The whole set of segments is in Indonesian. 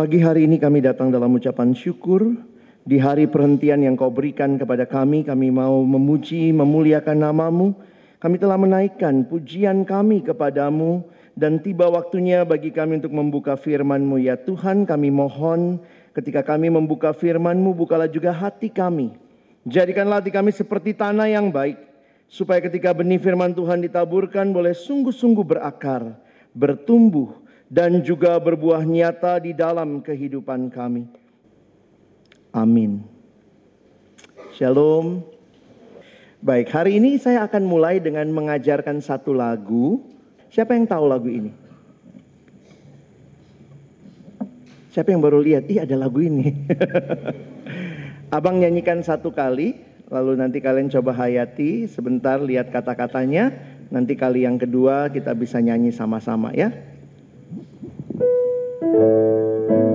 Pagi hari ini kami datang dalam ucapan syukur. Di hari perhentian yang kau berikan kepada kami, kami mau memuji, memuliakan namamu. Kami telah menaikkan pujian kami kepadamu dan tiba waktunya bagi kami untuk membuka firman-Mu ya Tuhan kami mohon ketika kami membuka firman-Mu bukalah juga hati kami jadikanlah hati kami seperti tanah yang baik supaya ketika benih firman Tuhan ditaburkan boleh sungguh-sungguh berakar bertumbuh dan juga berbuah nyata di dalam kehidupan kami. Amin. Shalom. Baik, hari ini saya akan mulai dengan mengajarkan satu lagu. Siapa yang tahu lagu ini? Siapa yang baru lihat? Ih, ada lagu ini. Abang nyanyikan satu kali, lalu nanti kalian coba hayati sebentar lihat kata-katanya. Nanti kali yang kedua kita bisa nyanyi sama-sama ya. thank you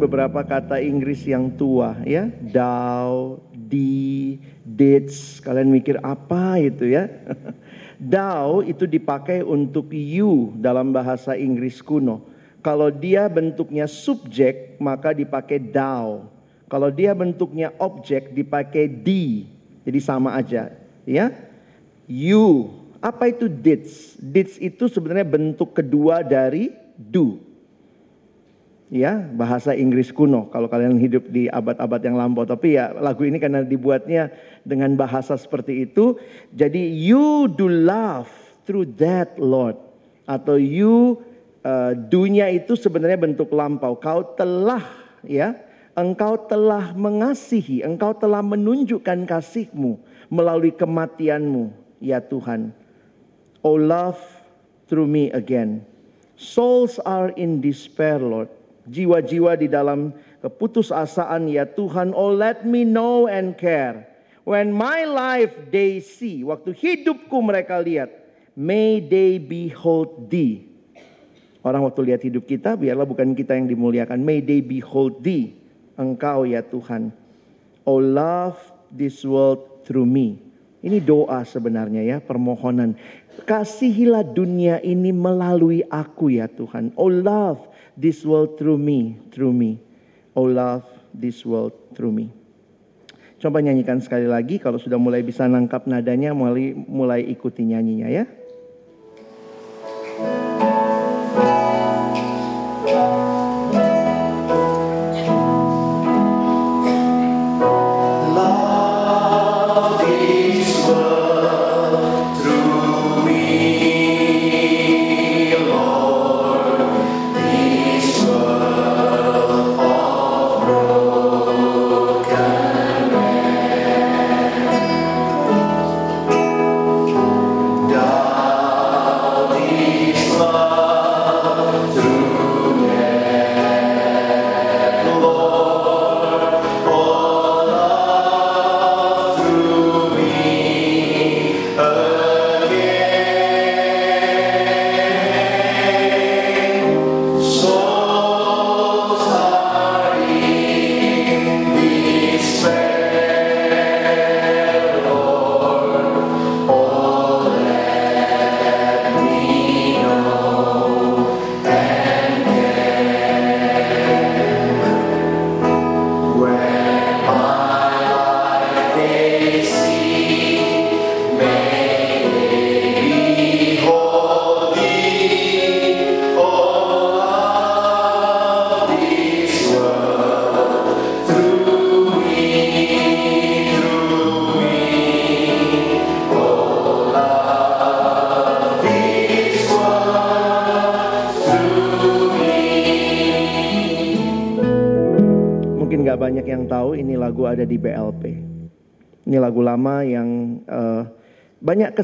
beberapa kata Inggris yang tua ya. Thou, thee, didst. Kalian mikir apa itu ya? Thou itu dipakai untuk you dalam bahasa Inggris kuno. Kalau dia bentuknya subjek maka dipakai thou. Kalau dia bentuknya objek dipakai di. Jadi sama aja ya. You. Apa itu didst? Didst itu sebenarnya bentuk kedua dari do ya bahasa Inggris kuno. Kalau kalian hidup di abad-abad yang lampau. Tapi ya lagu ini karena dibuatnya dengan bahasa seperti itu. Jadi you do love through that Lord. Atau you uh, dunia itu sebenarnya bentuk lampau. Kau telah ya. Engkau telah mengasihi. Engkau telah menunjukkan kasihmu melalui kematianmu ya Tuhan. Oh love through me again. Souls are in despair Lord jiwa-jiwa di dalam keputusasaan ya Tuhan oh let me know and care. When my life they see. Waktu hidupku mereka lihat may they behold thee. Orang waktu lihat hidup kita biarlah bukan kita yang dimuliakan. May they behold thee engkau ya Tuhan. Oh love this world through me. Ini doa sebenarnya ya permohonan. Kasihilah dunia ini melalui aku ya Tuhan. Oh love this world through me, through me. Oh love this world through me. Coba nyanyikan sekali lagi kalau sudah mulai bisa nangkap nadanya mulai mulai ikuti nyanyinya ya.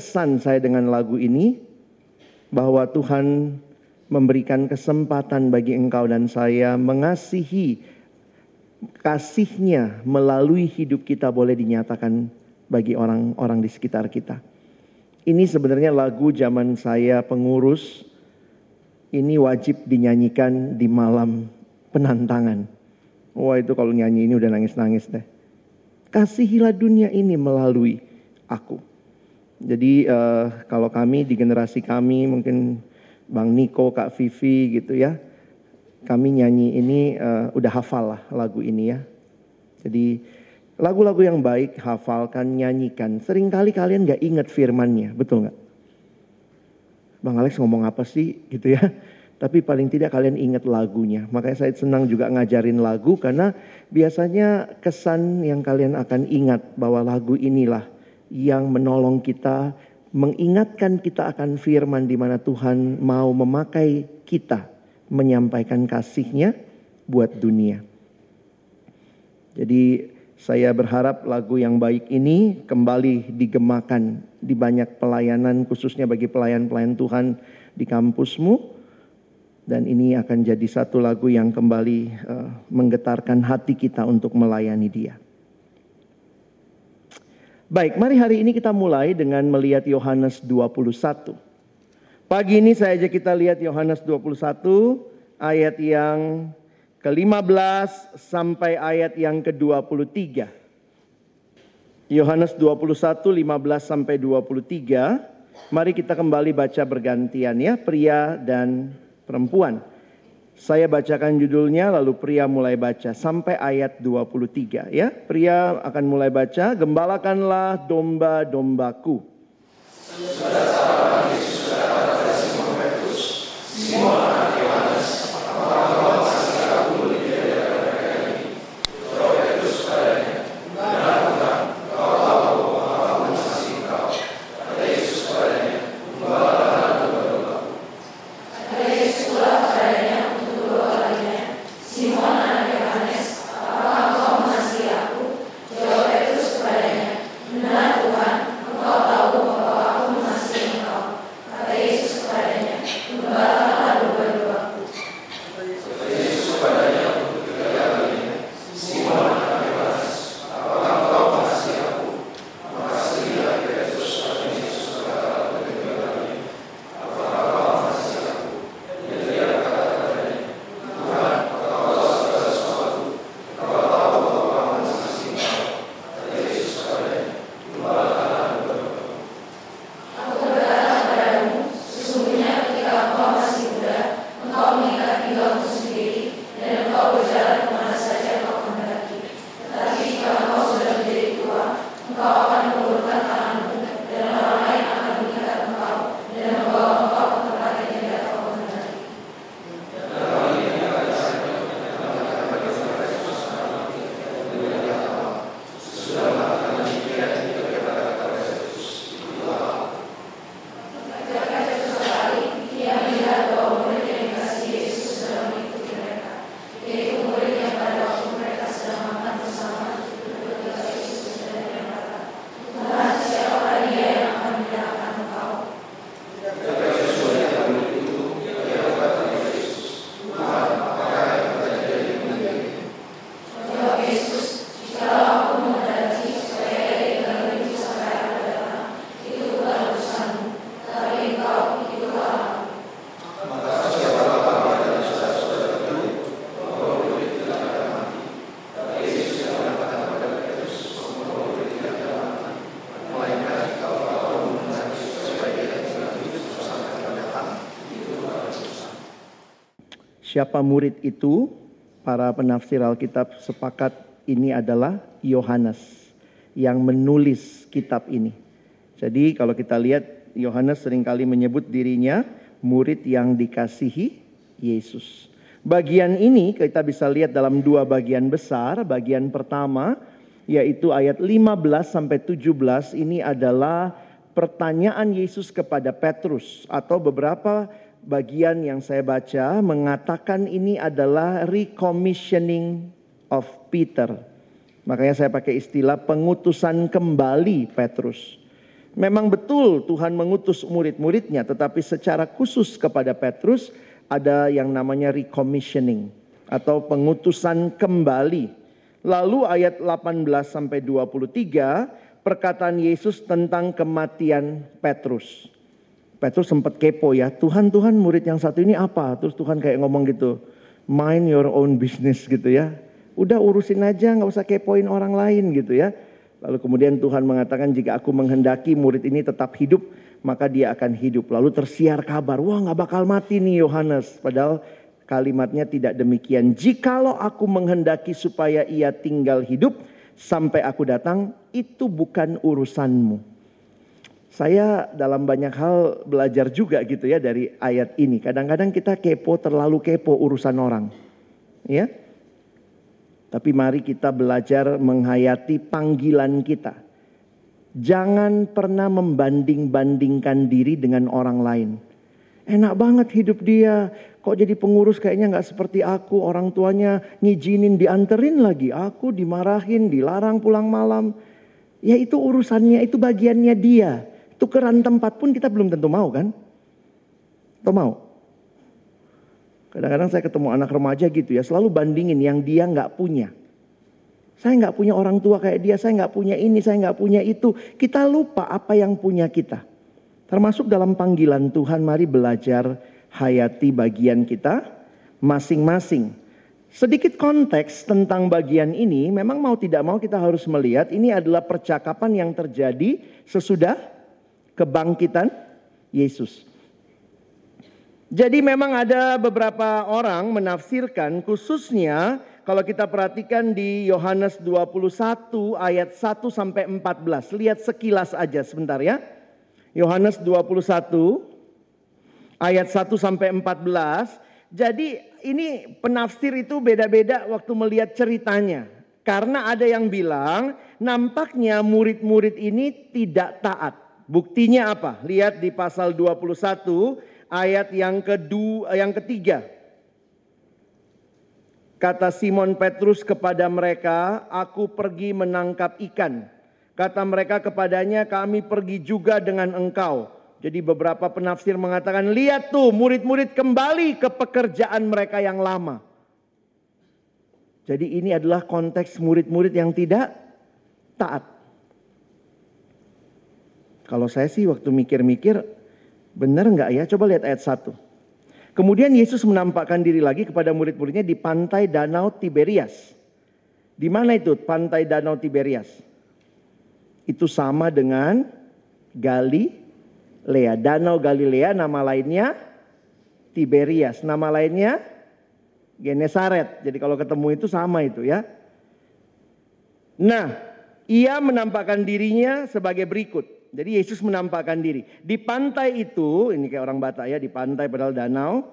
Banyak kesan saya dengan lagu ini bahwa Tuhan memberikan kesempatan bagi engkau dan saya mengasihi kasihnya melalui hidup kita boleh dinyatakan bagi orang-orang di sekitar kita. Ini sebenarnya lagu zaman saya pengurus. Ini wajib dinyanyikan di malam penantangan. Wah itu kalau nyanyi ini udah nangis-nangis deh. Kasihilah dunia ini melalui aku. Jadi uh, kalau kami di generasi kami mungkin Bang Niko, Kak Vivi gitu ya. Kami nyanyi ini uh, udah hafal lah lagu ini ya. Jadi lagu-lagu yang baik hafalkan, nyanyikan. Seringkali kalian gak ingat firmannya, betul gak? Bang Alex ngomong apa sih gitu ya. Tapi paling tidak kalian ingat lagunya. Makanya saya senang juga ngajarin lagu karena biasanya kesan yang kalian akan ingat bahwa lagu inilah yang menolong kita mengingatkan kita akan firman di mana Tuhan mau memakai kita menyampaikan kasihnya buat dunia. Jadi saya berharap lagu yang baik ini kembali digemakan di banyak pelayanan khususnya bagi pelayan-pelayan Tuhan di kampusmu. Dan ini akan jadi satu lagu yang kembali uh, menggetarkan hati kita untuk melayani dia. Baik, mari hari ini kita mulai dengan melihat Yohanes 21. Pagi ini saya ajak kita lihat Yohanes 21 ayat yang ke-15 sampai ayat yang ke-23. Yohanes 21 15 sampai 23. Mari kita kembali baca bergantian ya, pria dan perempuan. Saya bacakan judulnya lalu pria mulai baca sampai ayat 23 ya. Pria akan mulai baca, gembalakanlah domba-dombaku. Siapa murid itu? Para penafsir Alkitab sepakat ini adalah Yohanes yang menulis kitab ini. Jadi kalau kita lihat Yohanes sering kali menyebut dirinya murid yang dikasihi Yesus. Bagian ini kita bisa lihat dalam dua bagian besar. Bagian pertama yaitu ayat 15 sampai 17 ini adalah pertanyaan Yesus kepada Petrus atau beberapa bagian yang saya baca mengatakan ini adalah recommissioning of Peter. Makanya saya pakai istilah pengutusan kembali Petrus. Memang betul Tuhan mengutus murid-muridnya, tetapi secara khusus kepada Petrus ada yang namanya recommissioning atau pengutusan kembali. Lalu ayat 18 sampai 23 perkataan Yesus tentang kematian Petrus. Petrus sempat kepo ya, Tuhan Tuhan murid yang satu ini apa? Terus Tuhan kayak ngomong gitu, mind your own business gitu ya. Udah urusin aja, nggak usah kepoin orang lain gitu ya. Lalu kemudian Tuhan mengatakan jika aku menghendaki murid ini tetap hidup, maka dia akan hidup. Lalu tersiar kabar, wah nggak bakal mati nih Yohanes. Padahal kalimatnya tidak demikian. Jikalau aku menghendaki supaya ia tinggal hidup sampai aku datang, itu bukan urusanmu. Saya dalam banyak hal belajar juga gitu ya dari ayat ini. Kadang-kadang kita kepo terlalu kepo urusan orang. Ya, tapi mari kita belajar menghayati panggilan kita. Jangan pernah membanding-bandingkan diri dengan orang lain. Enak banget hidup dia. Kok jadi pengurus kayaknya nggak seperti aku. Orang tuanya ngizinin dianterin lagi. Aku dimarahin, dilarang pulang malam. Ya itu urusannya, itu bagiannya dia. Tukeran tempat pun kita belum tentu mau kan? Atau mau? Kadang-kadang saya ketemu anak remaja gitu ya, selalu bandingin yang dia nggak punya. Saya nggak punya orang tua kayak dia, saya nggak punya ini, saya nggak punya itu. Kita lupa apa yang punya kita. Termasuk dalam panggilan Tuhan, mari belajar hayati bagian kita masing-masing. Sedikit konteks tentang bagian ini, memang mau tidak mau kita harus melihat ini adalah percakapan yang terjadi sesudah kebangkitan Yesus. Jadi memang ada beberapa orang menafsirkan khususnya kalau kita perhatikan di Yohanes 21 ayat 1 sampai 14. Lihat sekilas aja sebentar ya. Yohanes 21 ayat 1 sampai 14. Jadi ini penafsir itu beda-beda waktu melihat ceritanya. Karena ada yang bilang nampaknya murid-murid ini tidak taat. Buktinya apa? Lihat di pasal 21 ayat yang kedua, yang ketiga. Kata Simon Petrus kepada mereka, aku pergi menangkap ikan. Kata mereka kepadanya, kami pergi juga dengan engkau. Jadi beberapa penafsir mengatakan, lihat tuh murid-murid kembali ke pekerjaan mereka yang lama. Jadi ini adalah konteks murid-murid yang tidak taat. Kalau saya sih waktu mikir-mikir, Benar nggak ya? Coba lihat ayat 1. Kemudian Yesus menampakkan diri lagi kepada murid-muridnya di pantai Danau Tiberias. Di mana itu pantai Danau Tiberias? Itu sama dengan Galilea. Danau Galilea nama lainnya Tiberias. Nama lainnya Genesaret. Jadi kalau ketemu itu sama itu ya. Nah, ia menampakkan dirinya sebagai berikut. Jadi Yesus menampakkan diri. Di pantai itu, ini kayak orang Batak ya, di pantai padahal danau.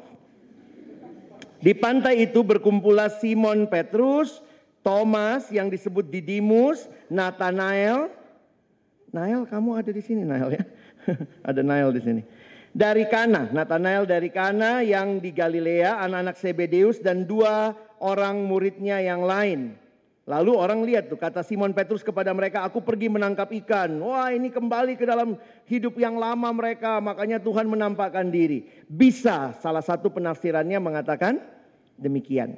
Di pantai itu berkumpullah Simon Petrus, Thomas yang disebut Didimus, Nathanael. Nael, kamu ada di sini Nael ya. ada Nael di sini. Dari Kana, Nathanael dari Kana yang di Galilea, anak-anak Sebedeus dan dua orang muridnya yang lain. Lalu orang lihat tuh kata Simon Petrus kepada mereka, aku pergi menangkap ikan. Wah ini kembali ke dalam hidup yang lama mereka, makanya Tuhan menampakkan diri. Bisa salah satu penafsirannya mengatakan demikian.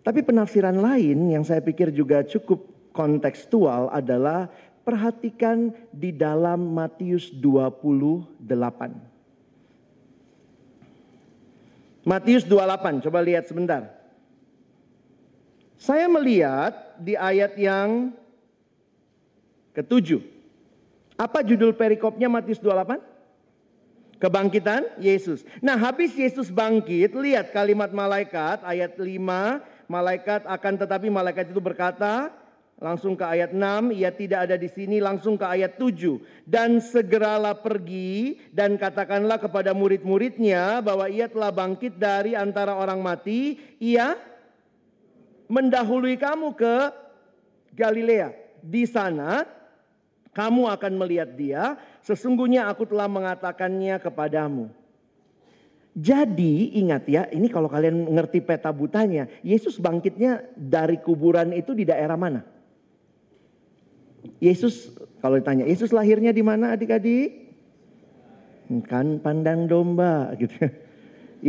Tapi penafsiran lain yang saya pikir juga cukup kontekstual adalah perhatikan di dalam Matius 28. Matius 28, coba lihat sebentar. Saya melihat di ayat yang ketujuh. Apa judul perikopnya Matius 28? Kebangkitan Yesus. Nah habis Yesus bangkit, lihat kalimat malaikat ayat 5. Malaikat akan tetapi malaikat itu berkata, langsung ke ayat 6, ia tidak ada di sini, langsung ke ayat 7. Dan segeralah pergi dan katakanlah kepada murid-muridnya bahwa ia telah bangkit dari antara orang mati, ia mendahului kamu ke Galilea. Di sana kamu akan melihat dia, sesungguhnya aku telah mengatakannya kepadamu. Jadi ingat ya, ini kalau kalian ngerti peta butanya, Yesus bangkitnya dari kuburan itu di daerah mana? Yesus kalau ditanya, Yesus lahirnya di mana adik-adik? Kan pandang domba gitu.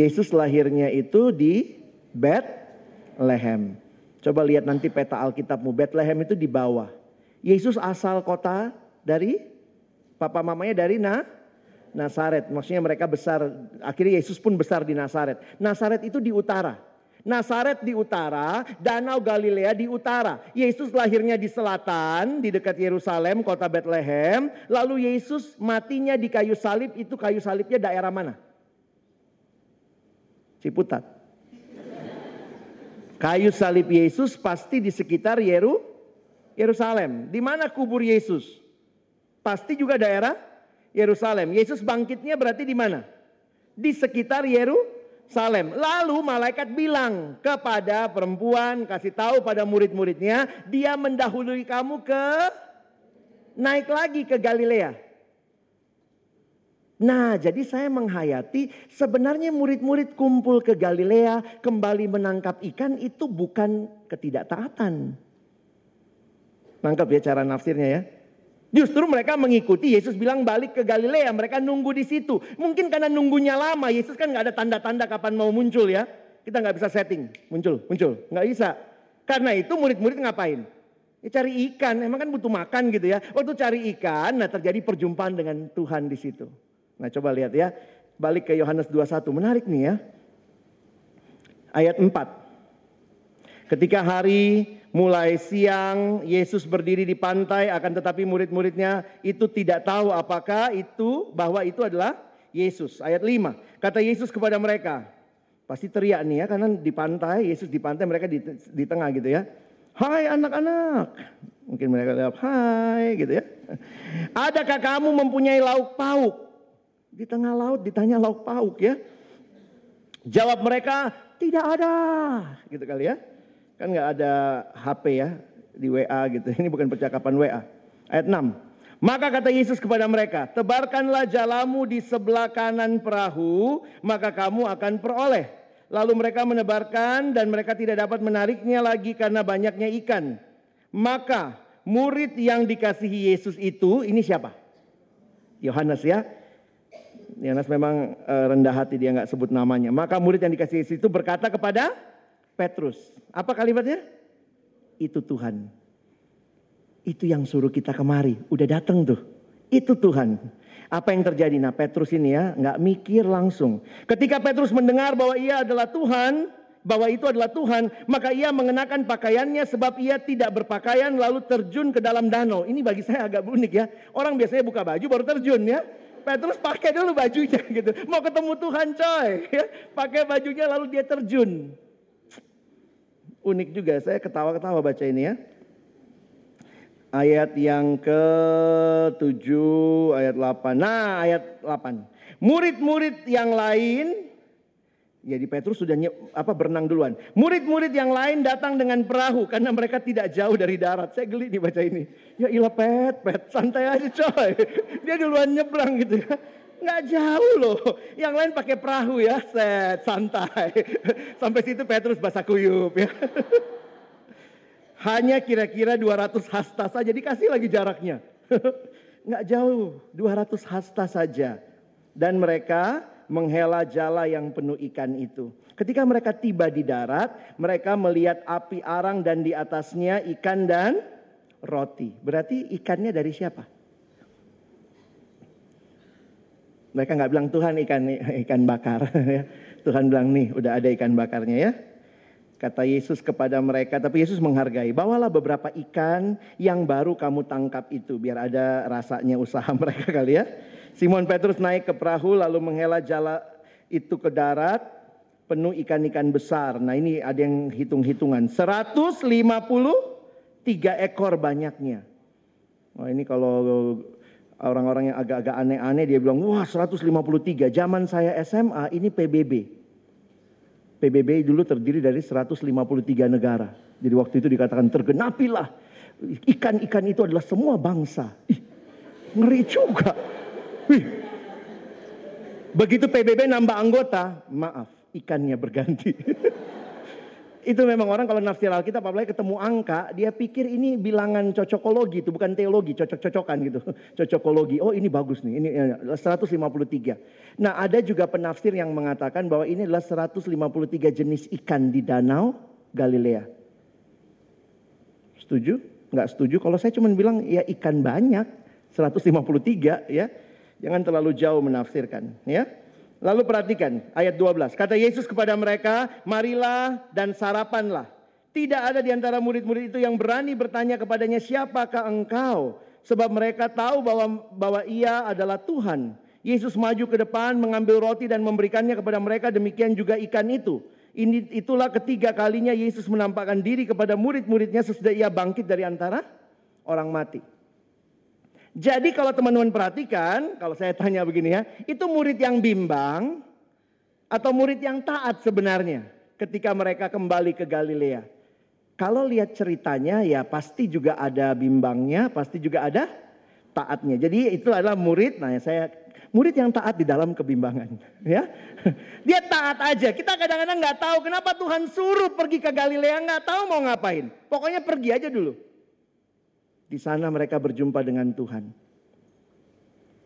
Yesus lahirnya itu di Bethlehem. Coba lihat nanti peta Alkitabmu, Bethlehem itu di bawah. Yesus asal kota dari papa mamanya dari na Nasaret. Maksudnya mereka besar, akhirnya Yesus pun besar di Nasaret. Nasaret itu di utara. Nasaret di utara, Danau Galilea di utara. Yesus lahirnya di selatan, di dekat Yerusalem, kota Bethlehem. Lalu Yesus matinya di kayu salib, itu kayu salibnya daerah mana? Ciputat. Kayu salib Yesus pasti di sekitar Yeru, Yerusalem. Di mana kubur Yesus? Pasti juga daerah Yerusalem. Yesus bangkitnya berarti di mana? Di sekitar Yerusalem. Lalu malaikat bilang kepada perempuan, kasih tahu pada murid-muridnya, dia mendahului kamu ke naik lagi ke Galilea. Nah, jadi saya menghayati sebenarnya murid-murid kumpul ke Galilea kembali menangkap ikan itu bukan ketidaktaatan. Nangkap ya cara nafsirnya ya. Justru mereka mengikuti Yesus bilang balik ke Galilea, mereka nunggu di situ. Mungkin karena nunggunya lama, Yesus kan nggak ada tanda-tanda kapan mau muncul ya. Kita nggak bisa setting, muncul, muncul, nggak bisa. Karena itu murid-murid ngapain? Ya cari ikan, emang kan butuh makan gitu ya. Waktu cari ikan, nah terjadi perjumpaan dengan Tuhan di situ. Nah coba lihat ya, balik ke Yohanes 21, menarik nih ya. Ayat 4. Ketika hari mulai siang Yesus berdiri di pantai akan tetapi murid-muridnya itu tidak tahu apakah itu bahwa itu adalah Yesus. Ayat 5. Kata Yesus kepada mereka. Pasti teriak nih ya karena di pantai Yesus di pantai mereka di, di tengah gitu ya. Hai anak-anak. Mungkin mereka lihat hai gitu ya. Adakah kamu mempunyai lauk pauk? Di tengah laut ditanya lauk pauk ya. Jawab mereka tidak ada gitu kali ya. Kan nggak ada HP ya di WA gitu. Ini bukan percakapan WA. Ayat 6. Maka kata Yesus kepada mereka, tebarkanlah jalamu di sebelah kanan perahu, maka kamu akan peroleh. Lalu mereka menebarkan dan mereka tidak dapat menariknya lagi karena banyaknya ikan. Maka murid yang dikasihi Yesus itu, ini siapa? Yohanes ya. Yohanes memang eh, rendah hati dia nggak sebut namanya. Maka murid yang dikasihi Yesus itu berkata kepada Petrus. Apa kalimatnya? Itu Tuhan. Itu yang suruh kita kemari. Udah datang tuh. Itu Tuhan. Apa yang terjadi? Nah Petrus ini ya nggak mikir langsung. Ketika Petrus mendengar bahwa ia adalah Tuhan, bahwa itu adalah Tuhan, maka ia mengenakan pakaiannya sebab ia tidak berpakaian lalu terjun ke dalam danau. Ini bagi saya agak unik ya. Orang biasanya buka baju baru terjun ya. Petrus pakai dulu bajunya gitu. Mau ketemu Tuhan coy. Ya. Pakai bajunya lalu dia terjun unik juga. Saya ketawa-ketawa baca ini ya. Ayat yang ke-7, ayat 8. Nah, ayat 8. Murid-murid yang lain jadi Petrus sudah apa berenang duluan. Murid-murid yang lain datang dengan perahu karena mereka tidak jauh dari darat. Saya geli nih baca ini. Ya ilah pet, pet, santai aja coy. Dia duluan nyebrang gitu ya. Nggak jauh loh. Yang lain pakai perahu ya, set, santai. Sampai situ Petrus basah kuyup ya. Hanya kira-kira 200 hasta saja, dikasih lagi jaraknya. Nggak jauh, 200 hasta saja. Dan mereka menghela jala yang penuh ikan itu. Ketika mereka tiba di darat, mereka melihat api arang dan di atasnya ikan dan roti. Berarti ikannya dari siapa? Mereka nggak bilang Tuhan ikan ikan bakar ya. Tuhan bilang nih udah ada ikan bakarnya ya. Kata Yesus kepada mereka, tapi Yesus menghargai. Bawalah beberapa ikan yang baru kamu tangkap itu, biar ada rasanya usaha mereka kali ya. Simon Petrus naik ke perahu lalu menghela jala itu ke darat, penuh ikan-ikan besar. Nah ini ada yang hitung-hitungan. 153 ekor banyaknya. Wah ini kalau orang-orang yang agak-agak aneh-aneh dia bilang, wah 153, zaman saya SMA ini PBB. PBB dulu terdiri dari 153 negara. Jadi waktu itu dikatakan tergenapilah. Ikan-ikan itu adalah semua bangsa. Ih, ngeri juga. Wih. Begitu PBB nambah anggota, maaf, ikannya berganti. itu memang orang kalau nafsir Alkitab apalagi ketemu angka, dia pikir ini bilangan cocokologi itu bukan teologi, cocok-cocokan gitu. Cocokologi. Oh, ini bagus nih. Ini 153. Nah, ada juga penafsir yang mengatakan bahwa ini adalah 153 jenis ikan di danau Galilea. Setuju? Enggak setuju. Kalau saya cuma bilang ya ikan banyak, 153 ya. Jangan terlalu jauh menafsirkan, ya. Lalu perhatikan ayat 12. Kata Yesus kepada mereka, "Marilah dan sarapanlah." Tidak ada di antara murid-murid itu yang berani bertanya kepadanya, "Siapakah engkau?" Sebab mereka tahu bahwa bahwa ia adalah Tuhan. Yesus maju ke depan, mengambil roti dan memberikannya kepada mereka, demikian juga ikan itu. Ini itulah ketiga kalinya Yesus menampakkan diri kepada murid-muridnya sesudah ia bangkit dari antara orang mati. Jadi kalau teman-teman perhatikan, kalau saya tanya begini ya, itu murid yang bimbang atau murid yang taat sebenarnya ketika mereka kembali ke Galilea. Kalau lihat ceritanya ya pasti juga ada bimbangnya, pasti juga ada taatnya. Jadi itu adalah murid, nah saya murid yang taat di dalam kebimbangan, ya. Dia taat aja. Kita kadang-kadang nggak tahu kenapa Tuhan suruh pergi ke Galilea, nggak tahu mau ngapain. Pokoknya pergi aja dulu. Di sana mereka berjumpa dengan Tuhan.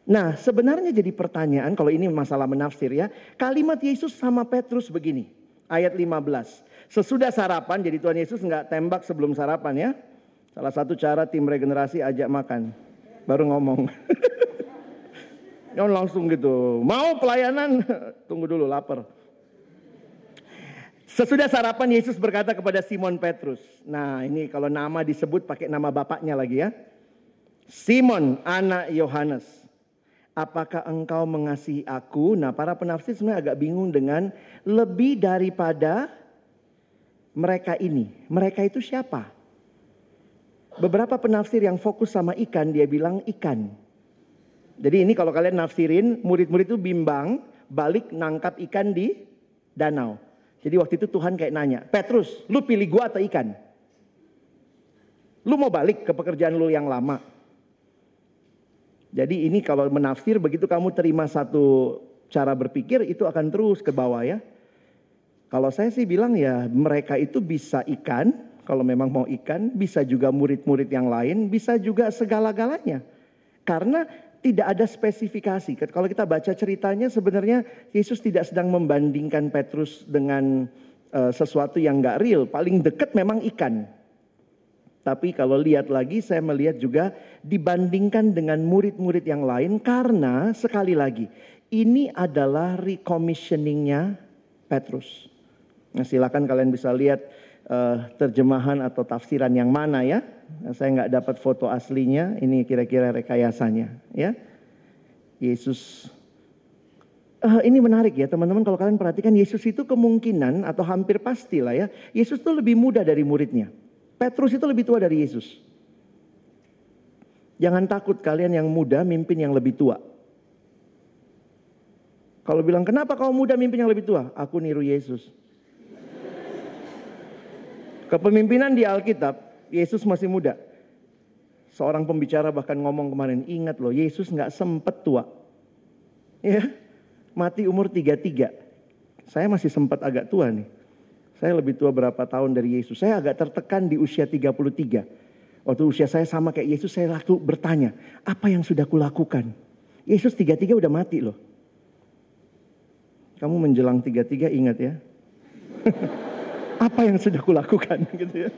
Nah, sebenarnya jadi pertanyaan kalau ini masalah menafsir ya. Kalimat Yesus sama Petrus begini. Ayat 15. Sesudah sarapan, jadi Tuhan Yesus nggak tembak sebelum sarapan ya. Salah satu cara tim regenerasi ajak makan. Baru ngomong. Jangan langsung gitu. Mau pelayanan? Tunggu dulu, lapar. Sesudah sarapan Yesus berkata kepada Simon Petrus. Nah ini kalau nama disebut pakai nama bapaknya lagi ya. Simon anak Yohanes. Apakah engkau mengasihi aku? Nah para penafsir sebenarnya agak bingung dengan lebih daripada mereka ini. Mereka itu siapa? Beberapa penafsir yang fokus sama ikan dia bilang ikan. Jadi ini kalau kalian nafsirin murid-murid itu bimbang balik nangkap ikan di danau. Jadi waktu itu Tuhan kayak nanya, Petrus, lu pilih gua atau ikan? Lu mau balik ke pekerjaan lu yang lama? Jadi ini kalau menafsir begitu kamu terima satu cara berpikir itu akan terus ke bawah ya. Kalau saya sih bilang ya mereka itu bisa ikan, kalau memang mau ikan, bisa juga murid-murid yang lain, bisa juga segala-galanya. Karena tidak ada spesifikasi. Kalau kita baca ceritanya sebenarnya Yesus tidak sedang membandingkan Petrus dengan uh, sesuatu yang nggak real. Paling dekat memang ikan. Tapi kalau lihat lagi saya melihat juga dibandingkan dengan murid-murid yang lain karena sekali lagi ini adalah recommissioningnya Petrus. Nah, silakan kalian bisa lihat uh, terjemahan atau tafsiran yang mana ya. Saya nggak dapat foto aslinya, ini kira-kira rekayasanya ya. Yesus uh, ini menarik ya teman-teman kalau kalian perhatikan Yesus itu kemungkinan atau hampir pasti lah ya. Yesus itu lebih muda dari muridnya. Petrus itu lebih tua dari Yesus. Jangan takut kalian yang muda mimpin yang lebih tua. Kalau bilang kenapa kau muda mimpin yang lebih tua? Aku niru Yesus. Kepemimpinan di Alkitab, Yesus masih muda. Seorang pembicara bahkan ngomong kemarin, ingat loh Yesus nggak sempet tua. Ya, mati umur 33. Saya masih sempat agak tua nih. Saya lebih tua berapa tahun dari Yesus. Saya agak tertekan di usia 33. Waktu usia saya sama kayak Yesus, saya lalu bertanya, apa yang sudah kulakukan? Yesus 33 udah mati loh. Kamu menjelang 33 ingat ya. apa yang sudah kulakukan gitu ya.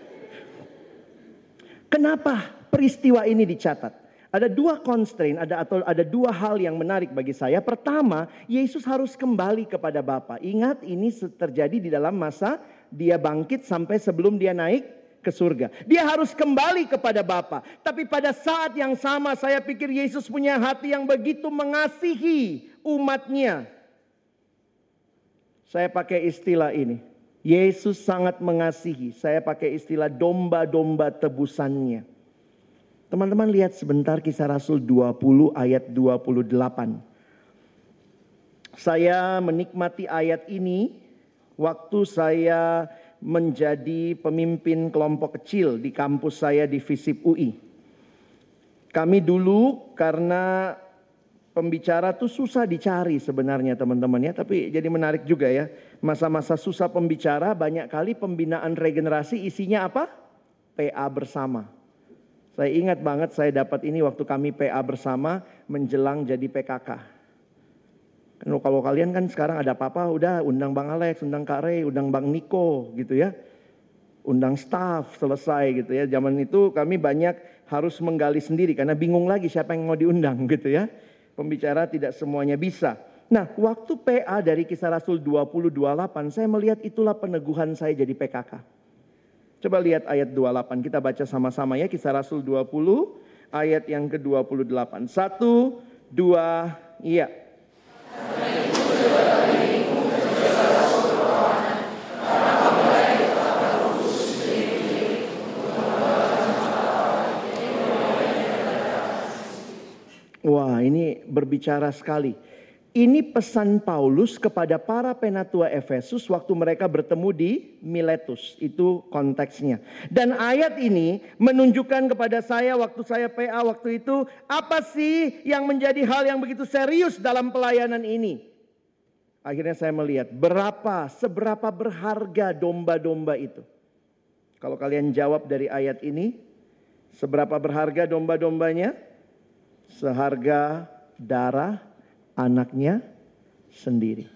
Kenapa peristiwa ini dicatat? Ada dua constraint, ada atau ada dua hal yang menarik bagi saya. Pertama, Yesus harus kembali kepada Bapa. Ingat ini terjadi di dalam masa dia bangkit sampai sebelum dia naik ke surga. Dia harus kembali kepada Bapa. Tapi pada saat yang sama saya pikir Yesus punya hati yang begitu mengasihi umatnya. Saya pakai istilah ini. Yesus sangat mengasihi. Saya pakai istilah domba-domba tebusannya. Teman-teman lihat sebentar kisah Rasul 20 ayat 28. Saya menikmati ayat ini waktu saya menjadi pemimpin kelompok kecil di kampus saya di FISIP UI. Kami dulu karena pembicara tuh susah dicari sebenarnya teman-teman ya, tapi jadi menarik juga ya. Masa-masa susah pembicara banyak kali pembinaan regenerasi isinya apa? PA bersama. Saya ingat banget saya dapat ini waktu kami PA bersama menjelang jadi PKK. Kan kalau kalian kan sekarang ada apa-apa udah undang Bang Alex, undang Kak Ray, undang Bang Niko gitu ya. Undang staff selesai gitu ya. Zaman itu kami banyak harus menggali sendiri karena bingung lagi siapa yang mau diundang gitu ya pembicara tidak semuanya bisa. Nah, waktu PA dari kisah Rasul 20-28, saya melihat itulah peneguhan saya jadi PKK. Coba lihat ayat 28, kita baca sama-sama ya, kisah Rasul 20, ayat yang ke-28. Satu, dua, iya. Wah, ini berbicara sekali. Ini pesan Paulus kepada para penatua Efesus waktu mereka bertemu di Miletus. Itu konteksnya. Dan ayat ini menunjukkan kepada saya waktu saya PA waktu itu, apa sih yang menjadi hal yang begitu serius dalam pelayanan ini? Akhirnya saya melihat berapa, seberapa berharga domba-domba itu. Kalau kalian jawab dari ayat ini, seberapa berharga domba-dombanya? seharga darah anaknya sendiri.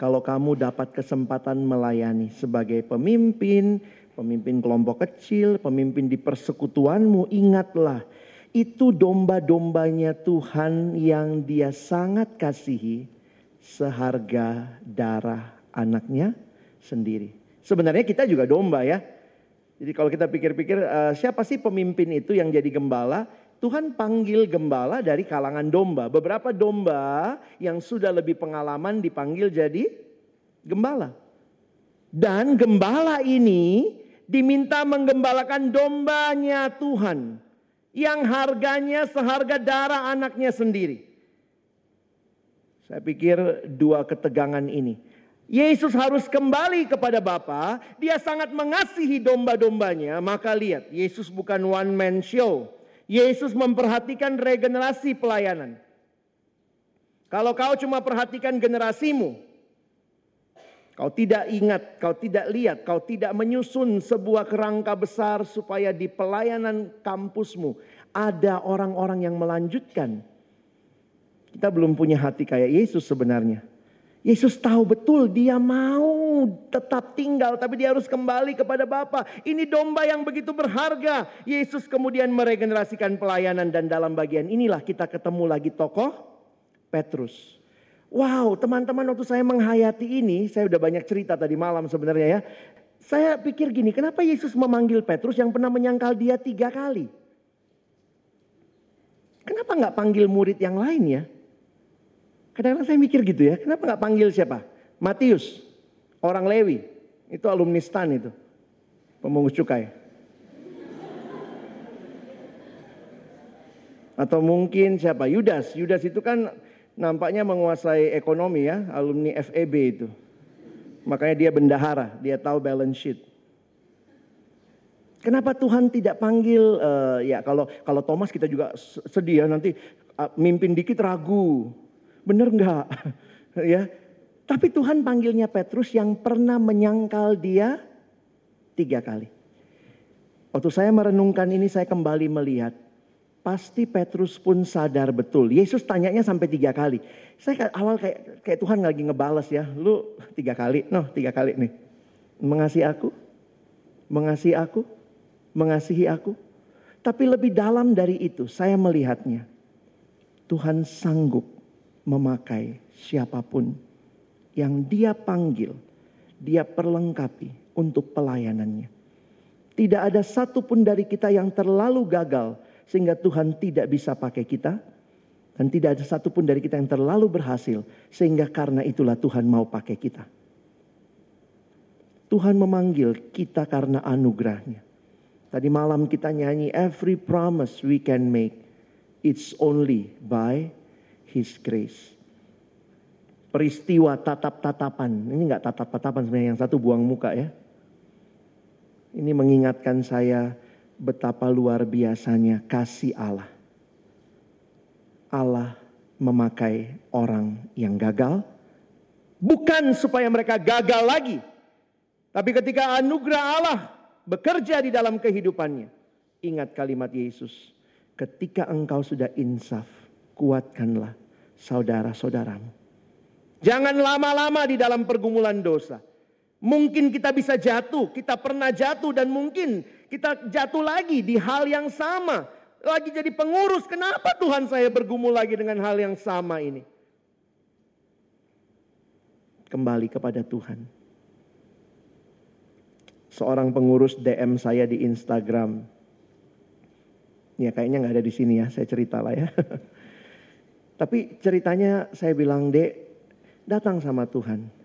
Kalau kamu dapat kesempatan melayani sebagai pemimpin, pemimpin kelompok kecil, pemimpin di persekutuanmu, ingatlah itu domba-dombanya Tuhan yang dia sangat kasihi seharga darah anaknya sendiri. Sebenarnya kita juga domba ya. Jadi kalau kita pikir-pikir uh, siapa sih pemimpin itu yang jadi gembala? Tuhan panggil gembala dari kalangan domba. Beberapa domba yang sudah lebih pengalaman dipanggil jadi gembala. Dan gembala ini diminta menggembalakan dombanya Tuhan. Yang harganya seharga darah anaknya sendiri. Saya pikir dua ketegangan ini Yesus harus kembali kepada Bapa. Dia sangat mengasihi domba-dombanya. Maka lihat, Yesus bukan one man show. Yesus memperhatikan regenerasi pelayanan. Kalau kau cuma perhatikan generasimu, kau tidak ingat, kau tidak lihat, kau tidak menyusun sebuah kerangka besar supaya di pelayanan kampusmu ada orang-orang yang melanjutkan. Kita belum punya hati kayak Yesus sebenarnya. Yesus tahu betul dia mau tetap tinggal tapi dia harus kembali kepada Bapa. Ini domba yang begitu berharga. Yesus kemudian meregenerasikan pelayanan dan dalam bagian inilah kita ketemu lagi tokoh Petrus. Wow, teman-teman waktu saya menghayati ini, saya udah banyak cerita tadi malam sebenarnya ya. Saya pikir gini, kenapa Yesus memanggil Petrus yang pernah menyangkal dia tiga kali? Kenapa nggak panggil murid yang lain ya? Kadang-kadang saya mikir gitu ya, kenapa nggak panggil siapa? Matius, orang Lewi, itu alumni STAN itu, pemungut cukai. Atau mungkin siapa? Yudas, Yudas itu kan nampaknya menguasai ekonomi ya, alumni FEB itu. Makanya dia bendahara, dia tahu balance sheet. Kenapa Tuhan tidak panggil uh, ya kalau kalau Thomas kita juga sedih ya nanti uh, mimpin dikit ragu. Bener enggak? ya. Tapi Tuhan panggilnya Petrus yang pernah menyangkal dia tiga kali. Waktu saya merenungkan ini saya kembali melihat. Pasti Petrus pun sadar betul. Yesus tanyanya sampai tiga kali. Saya awal kayak, kayak Tuhan lagi ngebales ya. Lu tiga kali, noh tiga kali nih. Mengasihi aku, mengasihi aku, mengasihi aku. Tapi lebih dalam dari itu saya melihatnya. Tuhan sanggup memakai siapa pun yang dia panggil, dia perlengkapi untuk pelayanannya. Tidak ada satupun dari kita yang terlalu gagal sehingga Tuhan tidak bisa pakai kita. Dan tidak ada satupun dari kita yang terlalu berhasil sehingga karena itulah Tuhan mau pakai kita. Tuhan memanggil kita karena anugerahnya. Tadi malam kita nyanyi, every promise we can make, it's only by His grace. Peristiwa tatap-tatapan. Ini enggak tatap-tatapan sebenarnya yang satu buang muka ya. Ini mengingatkan saya betapa luar biasanya kasih Allah. Allah memakai orang yang gagal bukan supaya mereka gagal lagi, tapi ketika anugerah Allah bekerja di dalam kehidupannya, ingat kalimat Yesus, ketika engkau sudah insaf, kuatkanlah saudara-saudaramu. Jangan lama-lama di dalam pergumulan dosa. Mungkin kita bisa jatuh, kita pernah jatuh dan mungkin kita jatuh lagi di hal yang sama. Lagi jadi pengurus, kenapa Tuhan saya bergumul lagi dengan hal yang sama ini? Kembali kepada Tuhan. Seorang pengurus DM saya di Instagram. Ya kayaknya nggak ada di sini ya, saya cerita lah ya. Tapi ceritanya saya bilang, Dek, datang sama Tuhan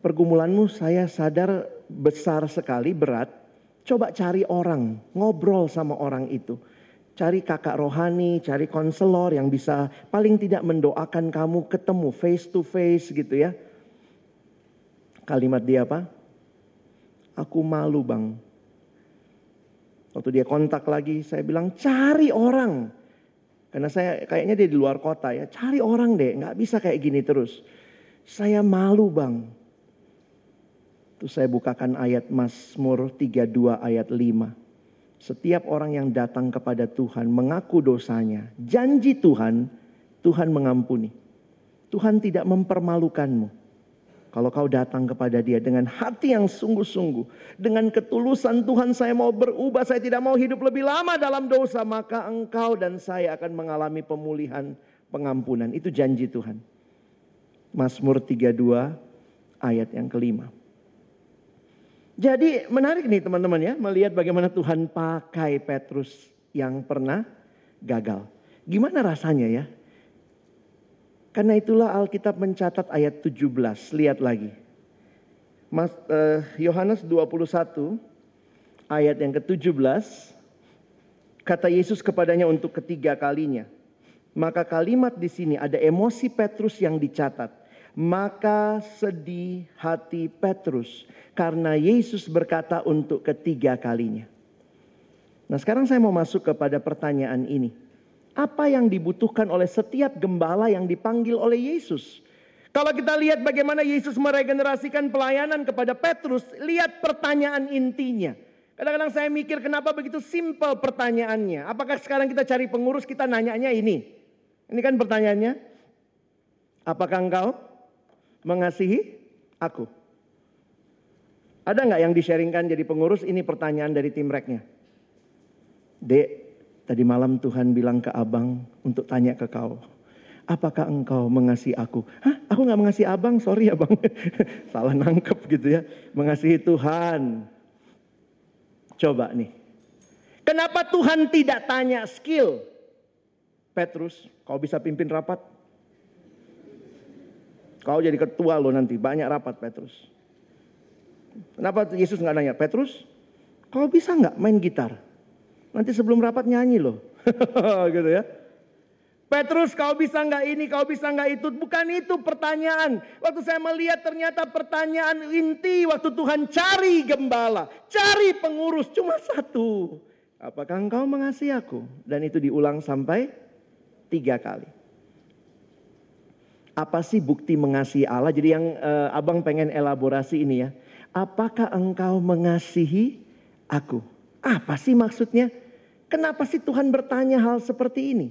pergumulanmu saya sadar besar sekali, berat. Coba cari orang, ngobrol sama orang itu. Cari kakak rohani, cari konselor yang bisa paling tidak mendoakan kamu ketemu face to face gitu ya. Kalimat dia apa? Aku malu bang. Waktu dia kontak lagi, saya bilang cari orang. Karena saya kayaknya dia di luar kota ya. Cari orang deh, nggak bisa kayak gini terus. Saya malu bang. Terus saya bukakan ayat Mazmur 32 ayat 5. Setiap orang yang datang kepada Tuhan mengaku dosanya, janji Tuhan, Tuhan mengampuni. Tuhan tidak mempermalukanmu. Kalau kau datang kepada dia dengan hati yang sungguh-sungguh. Dengan ketulusan Tuhan saya mau berubah, saya tidak mau hidup lebih lama dalam dosa. Maka engkau dan saya akan mengalami pemulihan, pengampunan. Itu janji Tuhan. Mazmur 32 ayat yang kelima. Jadi menarik nih teman-teman ya melihat bagaimana Tuhan pakai Petrus yang pernah gagal. Gimana rasanya ya? Karena itulah Alkitab mencatat ayat 17. Lihat lagi. Mas, uh, Yohanes 21 ayat yang ke-17 kata Yesus kepadanya untuk ketiga kalinya. Maka kalimat di sini ada emosi Petrus yang dicatat. Maka sedih hati Petrus karena Yesus berkata untuk ketiga kalinya. Nah, sekarang saya mau masuk kepada pertanyaan ini. Apa yang dibutuhkan oleh setiap gembala yang dipanggil oleh Yesus? Kalau kita lihat bagaimana Yesus meregenerasikan pelayanan kepada Petrus, lihat pertanyaan intinya. Kadang-kadang saya mikir kenapa begitu simpel pertanyaannya. Apakah sekarang kita cari pengurus kita nanyanya ini? Ini kan pertanyaannya. Apakah engkau mengasihi aku? Ada nggak yang di-sharingkan jadi pengurus? Ini pertanyaan dari tim reknya. Dek, tadi malam Tuhan bilang ke abang untuk tanya ke kau. Apakah engkau mengasihi aku? Hah? Aku nggak mengasihi abang, sorry ya bang. Salah nangkep gitu ya. Mengasihi Tuhan. Coba nih. Kenapa Tuhan tidak tanya skill? Petrus, kau bisa pimpin rapat? Kau jadi ketua lo nanti, banyak rapat Petrus. Kenapa Yesus nggak nanya, Petrus, kau bisa nggak main gitar? Nanti sebelum rapat nyanyi loh. gitu ya. Petrus kau bisa nggak ini, kau bisa nggak itu. Bukan itu pertanyaan. Waktu saya melihat ternyata pertanyaan inti waktu Tuhan cari gembala. Cari pengurus cuma satu. Apakah engkau mengasihi aku? Dan itu diulang sampai tiga kali. Apa sih bukti mengasihi Allah? Jadi yang uh, abang pengen elaborasi ini ya apakah engkau mengasihi aku? Apa sih maksudnya? Kenapa sih Tuhan bertanya hal seperti ini?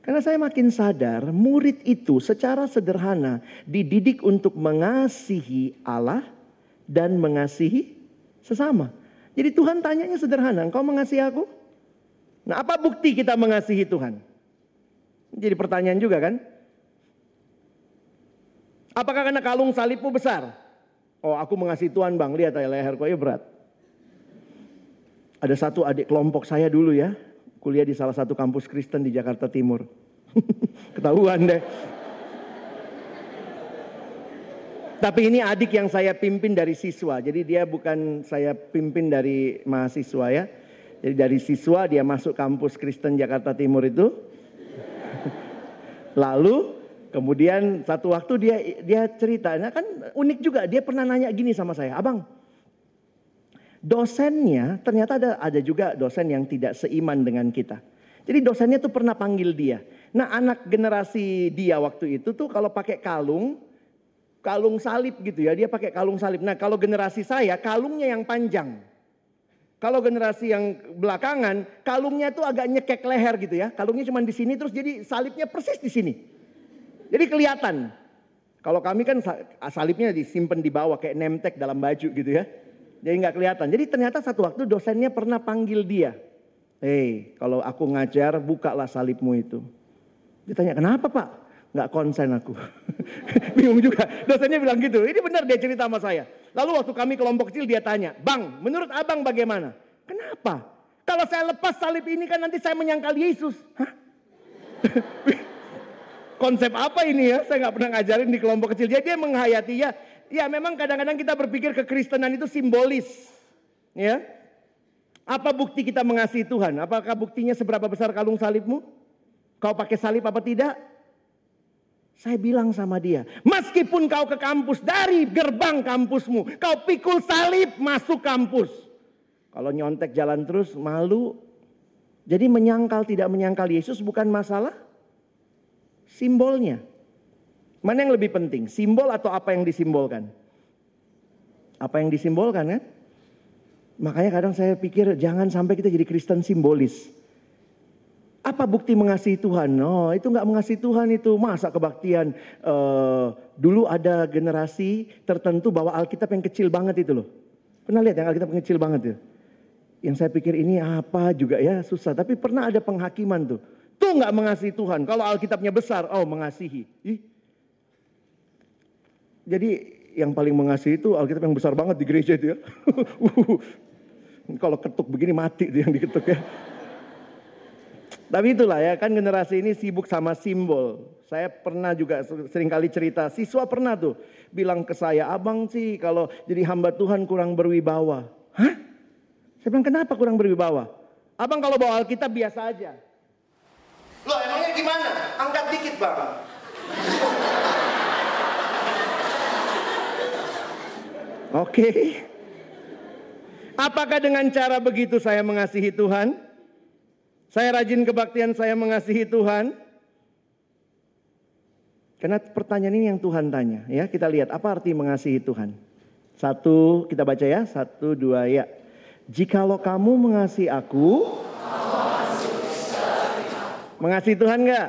Karena saya makin sadar murid itu secara sederhana dididik untuk mengasihi Allah dan mengasihi sesama. Jadi Tuhan tanyanya sederhana, engkau mengasihi aku? Nah apa bukti kita mengasihi Tuhan? Jadi pertanyaan juga kan? Apakah karena kalung salibmu besar? Oh aku mengasihi Tuhan bang, lihat ya leherku ya berat. Ada satu adik kelompok saya dulu ya, kuliah di salah satu kampus Kristen di Jakarta Timur. Ketahuan deh. Tapi ini adik yang saya pimpin dari siswa, jadi dia bukan saya pimpin dari mahasiswa ya. Jadi dari siswa dia masuk kampus Kristen Jakarta Timur itu. Lalu Kemudian satu waktu dia dia cerita, nah kan unik juga dia pernah nanya gini sama saya, abang, dosennya ternyata ada ada juga dosen yang tidak seiman dengan kita. Jadi dosennya tuh pernah panggil dia. Nah anak generasi dia waktu itu tuh kalau pakai kalung, kalung salib gitu ya, dia pakai kalung salib. Nah kalau generasi saya kalungnya yang panjang. Kalau generasi yang belakangan, kalungnya tuh agak nyekek leher gitu ya. Kalungnya cuma di sini terus jadi salibnya persis di sini. Jadi kelihatan. Kalau kami kan salibnya disimpan di bawah kayak nemtek dalam baju gitu ya. Jadi nggak kelihatan. Jadi ternyata satu waktu dosennya pernah panggil dia. Hei, kalau aku ngajar, bukalah salibmu itu. Ditanya, kenapa pak? Nggak konsen aku. Bingung juga. Dosennya bilang gitu. Ini benar dia cerita sama saya. Lalu waktu kami kelompok kecil dia tanya, Bang, menurut abang bagaimana? Kenapa? Kalau saya lepas salib ini kan nanti saya menyangkal Yesus. Hah? Konsep apa ini ya? Saya nggak pernah ngajarin di kelompok kecil. Jadi dia menghayati ya, ya memang kadang-kadang kita berpikir kekristenan itu simbolis. Ya, apa bukti kita mengasihi Tuhan? Apakah buktinya seberapa besar kalung salibmu? Kau pakai salib apa tidak? Saya bilang sama dia, meskipun kau ke kampus dari gerbang kampusmu, kau pikul salib masuk kampus. Kalau nyontek jalan terus malu. Jadi menyangkal tidak menyangkal Yesus bukan masalah simbolnya. Mana yang lebih penting, simbol atau apa yang disimbolkan? Apa yang disimbolkan kan? Makanya kadang saya pikir jangan sampai kita jadi Kristen simbolis. Apa bukti mengasihi Tuhan? No, itu nggak mengasihi Tuhan itu masa kebaktian. Uh, dulu ada generasi tertentu bawa Alkitab yang kecil banget itu loh. Pernah lihat yang Alkitab yang kecil banget itu? Yang saya pikir ini apa juga ya susah. Tapi pernah ada penghakiman tuh. Tuh nggak mengasihi Tuhan. Kalau Alkitabnya besar, oh mengasihi. Ih. Jadi yang paling mengasihi itu Alkitab yang besar banget di gereja itu ya. Kalau ketuk begini mati tuh yang diketuk ya. Tapi itulah ya kan generasi ini sibuk sama simbol. Saya pernah juga sering kali cerita, siswa pernah tuh bilang ke saya, abang sih kalau jadi hamba Tuhan kurang berwibawa. Hah? Saya bilang kenapa kurang berwibawa? Abang kalau bawa Alkitab biasa aja. Loh emangnya gimana? Angkat dikit bang. Oke. Okay. Apakah dengan cara begitu saya mengasihi Tuhan? Saya rajin kebaktian, saya mengasihi Tuhan. Karena pertanyaan ini yang Tuhan tanya, ya kita lihat apa arti mengasihi Tuhan. Satu, kita baca ya, satu, dua, ya. Jikalau kamu mengasihi aku, mengasihi Tuhan enggak?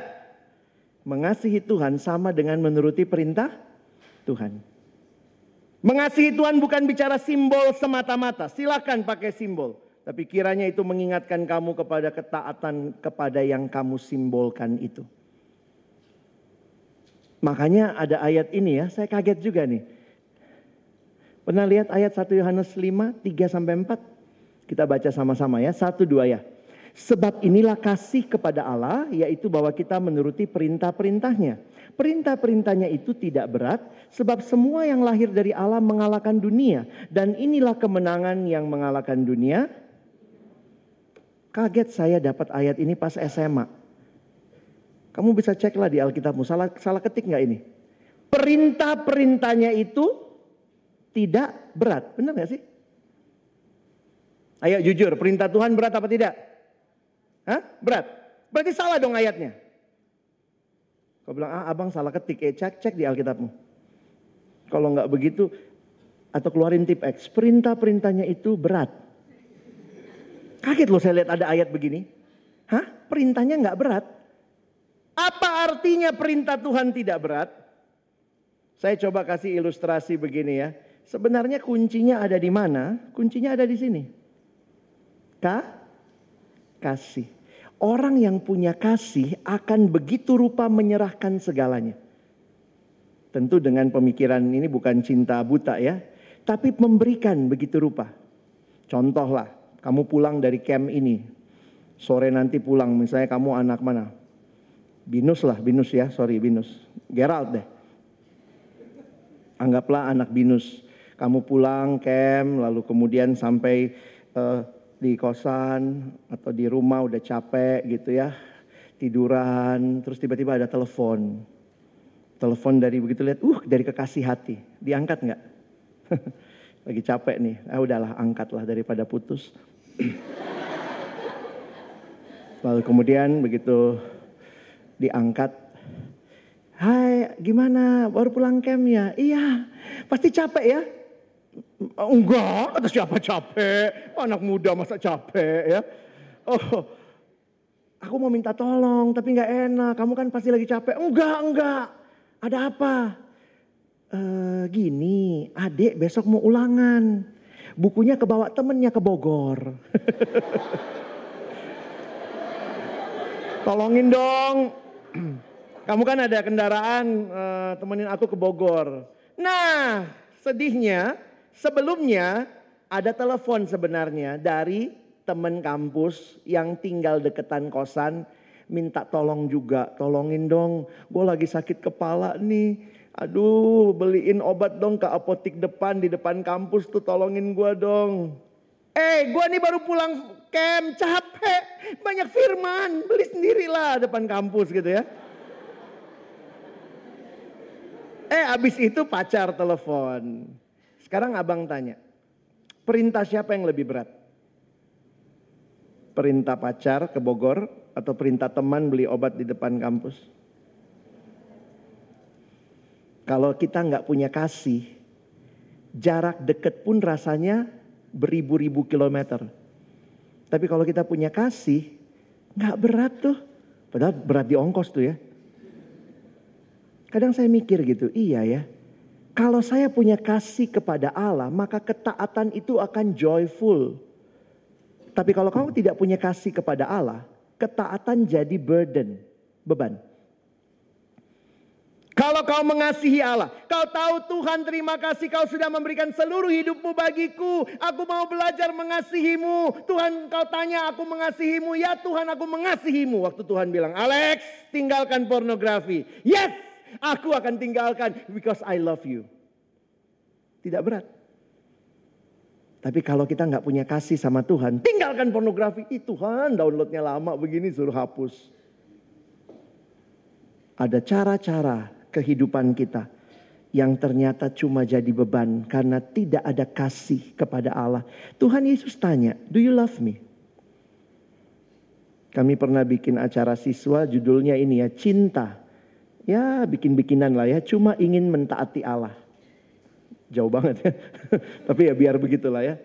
Mengasihi Tuhan sama dengan menuruti perintah Tuhan. Mengasihi Tuhan bukan bicara simbol semata-mata. Silakan pakai simbol. Tapi kiranya itu mengingatkan kamu kepada ketaatan kepada yang kamu simbolkan itu. Makanya ada ayat ini ya, saya kaget juga nih. Pernah lihat ayat 1 Yohanes 5, 3 sampai 4? Kita baca sama-sama ya, 1 2 ya. Sebab inilah kasih kepada Allah, yaitu bahwa kita menuruti perintah-perintahnya. Perintah-perintahnya itu tidak berat, sebab semua yang lahir dari Allah mengalahkan dunia. Dan inilah kemenangan yang mengalahkan dunia, Kaget saya dapat ayat ini pas SMA. Kamu bisa ceklah di Alkitabmu, salah, salah ketik nggak ini? Perintah-perintahnya itu tidak berat, benar nggak sih? Ayo jujur, perintah Tuhan berat apa tidak? Hah? Berat. Berarti salah dong ayatnya. Kau bilang, ah abang salah ketik, eh cek, cek di Alkitabmu. Kalau nggak begitu, atau keluarin tip X, perintah-perintahnya itu berat. Kaget loh saya lihat ada ayat begini. Hah? Perintahnya nggak berat. Apa artinya perintah Tuhan tidak berat? Saya coba kasih ilustrasi begini ya. Sebenarnya kuncinya ada di mana? Kuncinya ada di sini. Ka? Kasih. Orang yang punya kasih akan begitu rupa menyerahkan segalanya. Tentu dengan pemikiran ini bukan cinta buta ya. Tapi memberikan begitu rupa. Contohlah, kamu pulang dari camp ini, sore nanti pulang, misalnya kamu anak mana? Binus lah, Binus ya, sorry Binus. Gerald deh. Anggaplah anak Binus. Kamu pulang camp, lalu kemudian sampai uh, di kosan atau di rumah udah capek gitu ya. Tiduran, terus tiba-tiba ada telepon. Telepon dari begitu lihat, uh dari kekasih hati. Diangkat nggak? Lagi capek nih, ah udahlah angkatlah daripada putus. Lalu kemudian begitu diangkat, Hai gimana baru pulang camp ya? Iya pasti capek ya? Enggak, kata siapa capek? Anak muda masa capek ya? Oh, aku mau minta tolong tapi nggak enak. Kamu kan pasti lagi capek. Enggak, enggak. Ada apa? E, gini, adik besok mau ulangan. Bukunya kebawa temennya ke Bogor. Tolongin dong. Kamu kan ada kendaraan uh, temenin aku ke Bogor. Nah, sedihnya sebelumnya ada telepon sebenarnya dari teman kampus yang tinggal deketan kosan minta tolong juga, tolongin dong. Gue lagi sakit kepala nih. Aduh, beliin obat dong ke apotik depan di depan kampus tuh tolongin gue dong. Eh, gue nih baru pulang camp, capek, banyak firman, beli sendirilah depan kampus gitu ya. Eh, abis itu pacar telepon. Sekarang abang tanya, perintah siapa yang lebih berat? Perintah pacar ke Bogor atau perintah teman beli obat di depan kampus? Kalau kita nggak punya kasih, jarak deket pun rasanya beribu-ribu kilometer. Tapi kalau kita punya kasih, nggak berat tuh. Padahal berat di ongkos tuh ya. Kadang saya mikir gitu, iya ya. Kalau saya punya kasih kepada Allah, maka ketaatan itu akan joyful. Tapi kalau kamu tidak punya kasih kepada Allah, ketaatan jadi burden, beban. Kalau kau mengasihi Allah, kau tahu Tuhan terima kasih kau sudah memberikan seluruh hidupmu bagiku. Aku mau belajar mengasihimu. Tuhan kau tanya aku mengasihimu. Ya Tuhan aku mengasihimu. Waktu Tuhan bilang, Alex tinggalkan pornografi. Yes, aku akan tinggalkan because I love you. Tidak berat. Tapi kalau kita nggak punya kasih sama Tuhan, tinggalkan pornografi. Ih Tuhan downloadnya lama begini suruh hapus. Ada cara-cara kehidupan kita yang ternyata cuma jadi beban karena tidak ada kasih kepada Allah. Tuhan Yesus tanya, "Do you love me?" Kami pernah bikin acara siswa judulnya ini ya, cinta. Ya, bikin-bikinan lah ya, cuma ingin mentaati Allah. Jauh banget ya. Tapi ya biar begitulah ya.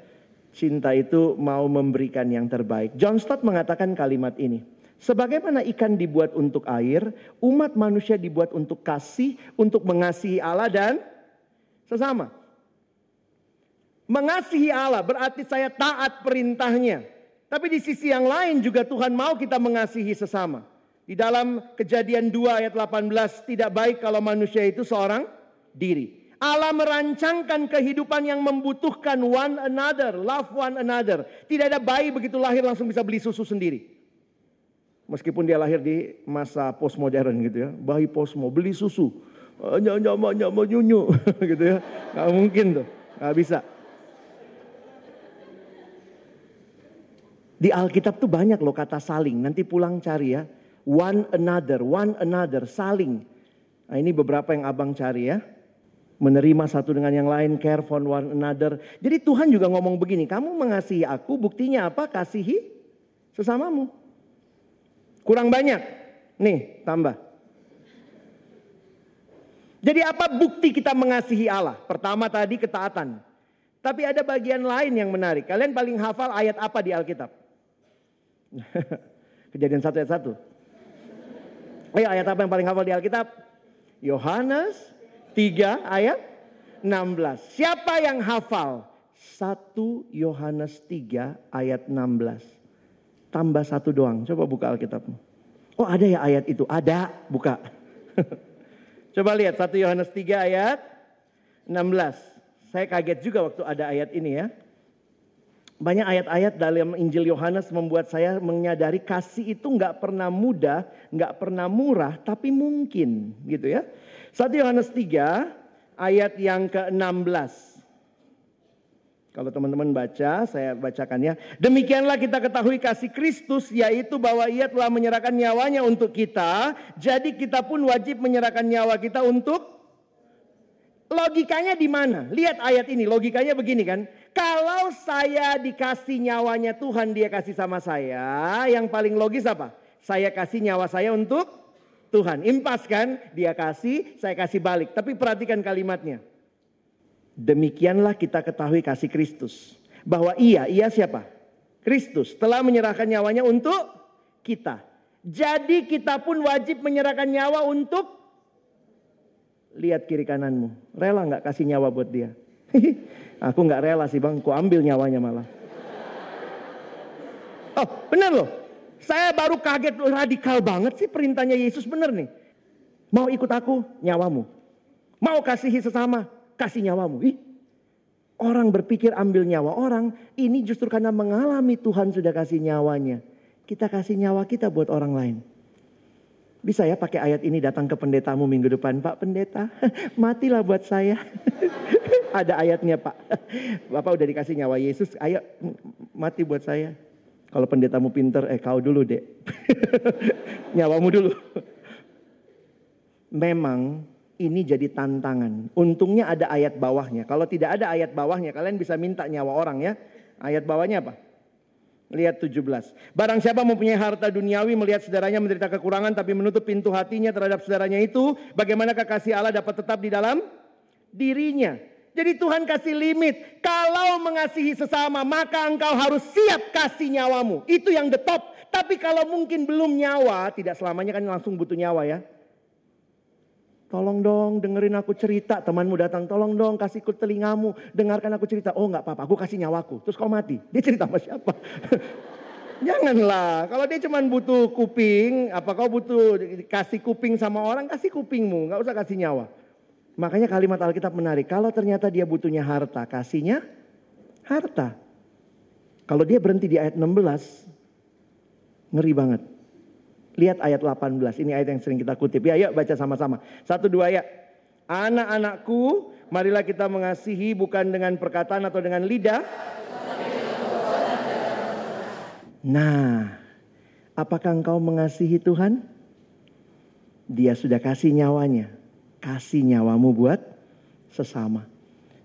Cinta itu mau memberikan yang terbaik. John Stott mengatakan kalimat ini. Sebagaimana ikan dibuat untuk air, umat manusia dibuat untuk kasih, untuk mengasihi Allah dan sesama. Mengasihi Allah berarti saya taat perintahnya. Tapi di sisi yang lain juga Tuhan mau kita mengasihi sesama. Di dalam kejadian 2 ayat 18 tidak baik kalau manusia itu seorang diri. Allah merancangkan kehidupan yang membutuhkan one another, love one another. Tidak ada bayi begitu lahir langsung bisa beli susu sendiri. Meskipun dia lahir di masa postmodern gitu ya. Bayi postmo, beli susu. Nyama, nyama, nyunyu gitu ya. Gak mungkin tuh, gak bisa. Di Alkitab tuh banyak loh kata saling. Nanti pulang cari ya. One another, one another, saling. Nah ini beberapa yang abang cari ya. Menerima satu dengan yang lain, care for one another. Jadi Tuhan juga ngomong begini, kamu mengasihi aku, buktinya apa? Kasihi sesamamu. Kurang banyak. Nih, tambah. Jadi apa bukti kita mengasihi Allah? Pertama tadi ketaatan. Tapi ada bagian lain yang menarik. Kalian paling hafal ayat apa di Alkitab? Kejadian satu ayat satu. Ayo ayat apa yang paling hafal di Alkitab? Yohanes 3 ayat 16. Siapa yang hafal? 1 Yohanes 3 ayat 16 tambah satu doang. Coba buka Alkitabmu. Oh ada ya ayat itu? Ada, buka. Coba lihat 1 Yohanes 3 ayat 16. Saya kaget juga waktu ada ayat ini ya. Banyak ayat-ayat dalam Injil Yohanes membuat saya menyadari kasih itu nggak pernah mudah, nggak pernah murah, tapi mungkin gitu ya. 1 Yohanes 3 ayat yang ke-16. Kalau teman-teman baca, saya bacakannya. Demikianlah kita ketahui kasih Kristus, yaitu bahwa ia telah menyerahkan nyawanya untuk kita. Jadi kita pun wajib menyerahkan nyawa kita untuk Logikanya di mana? Lihat ayat ini, logikanya begini kan. Kalau saya dikasih nyawanya Tuhan, dia kasih sama saya. Yang paling logis apa? Saya kasih nyawa saya untuk Tuhan. Impas kan? Dia kasih, saya kasih balik. Tapi perhatikan kalimatnya. Demikianlah kita ketahui kasih Kristus. Bahwa ia, ia siapa? Kristus telah menyerahkan nyawanya untuk kita. Jadi kita pun wajib menyerahkan nyawa untuk lihat kiri kananmu. Rela nggak kasih nyawa buat dia? Aku nggak rela sih bang, ku ambil nyawanya malah. Oh benar loh, saya baru kaget radikal banget sih perintahnya Yesus benar nih. Mau ikut aku, nyawamu. Mau kasihi sesama, kasih nyawamu. Ih, orang berpikir ambil nyawa orang, ini justru karena mengalami Tuhan sudah kasih nyawanya. Kita kasih nyawa kita buat orang lain. Bisa ya pakai ayat ini datang ke pendetamu minggu depan. Pak pendeta, matilah buat saya. Ada ayatnya pak. Bapak udah dikasih nyawa Yesus, ayo mati buat saya. Kalau pendetamu pinter, eh kau dulu dek. Nyawamu dulu. Memang ini jadi tantangan. Untungnya ada ayat bawahnya. Kalau tidak ada ayat bawahnya, kalian bisa minta nyawa orang ya. Ayat bawahnya apa? Lihat 17. Barang siapa mempunyai harta duniawi melihat saudaranya menderita kekurangan tapi menutup pintu hatinya terhadap saudaranya itu, bagaimana kekasih Allah dapat tetap di dalam dirinya? Jadi Tuhan kasih limit. Kalau mengasihi sesama, maka engkau harus siap kasih nyawamu. Itu yang the top. Tapi kalau mungkin belum nyawa, tidak selamanya kan langsung butuh nyawa ya. Tolong dong dengerin aku cerita. Temanmu datang, tolong dong kasih ku telingamu. Dengarkan aku cerita. Oh nggak apa-apa, aku kasih nyawaku. Terus kau mati. Dia cerita sama siapa? Janganlah. Kalau dia cuma butuh kuping, apa kau butuh kasih kuping sama orang, kasih kupingmu. Nggak usah kasih nyawa. Makanya kalimat Alkitab menarik. Kalau ternyata dia butuhnya harta, kasihnya harta. Kalau dia berhenti di ayat 16, ngeri banget. Lihat ayat 18, ini ayat yang sering kita kutip. Ya yuk baca sama-sama. Satu dua ya. Anak-anakku, marilah kita mengasihi bukan dengan perkataan atau dengan lidah. Nah, apakah engkau mengasihi Tuhan? Dia sudah kasih nyawanya. Kasih nyawamu buat sesama.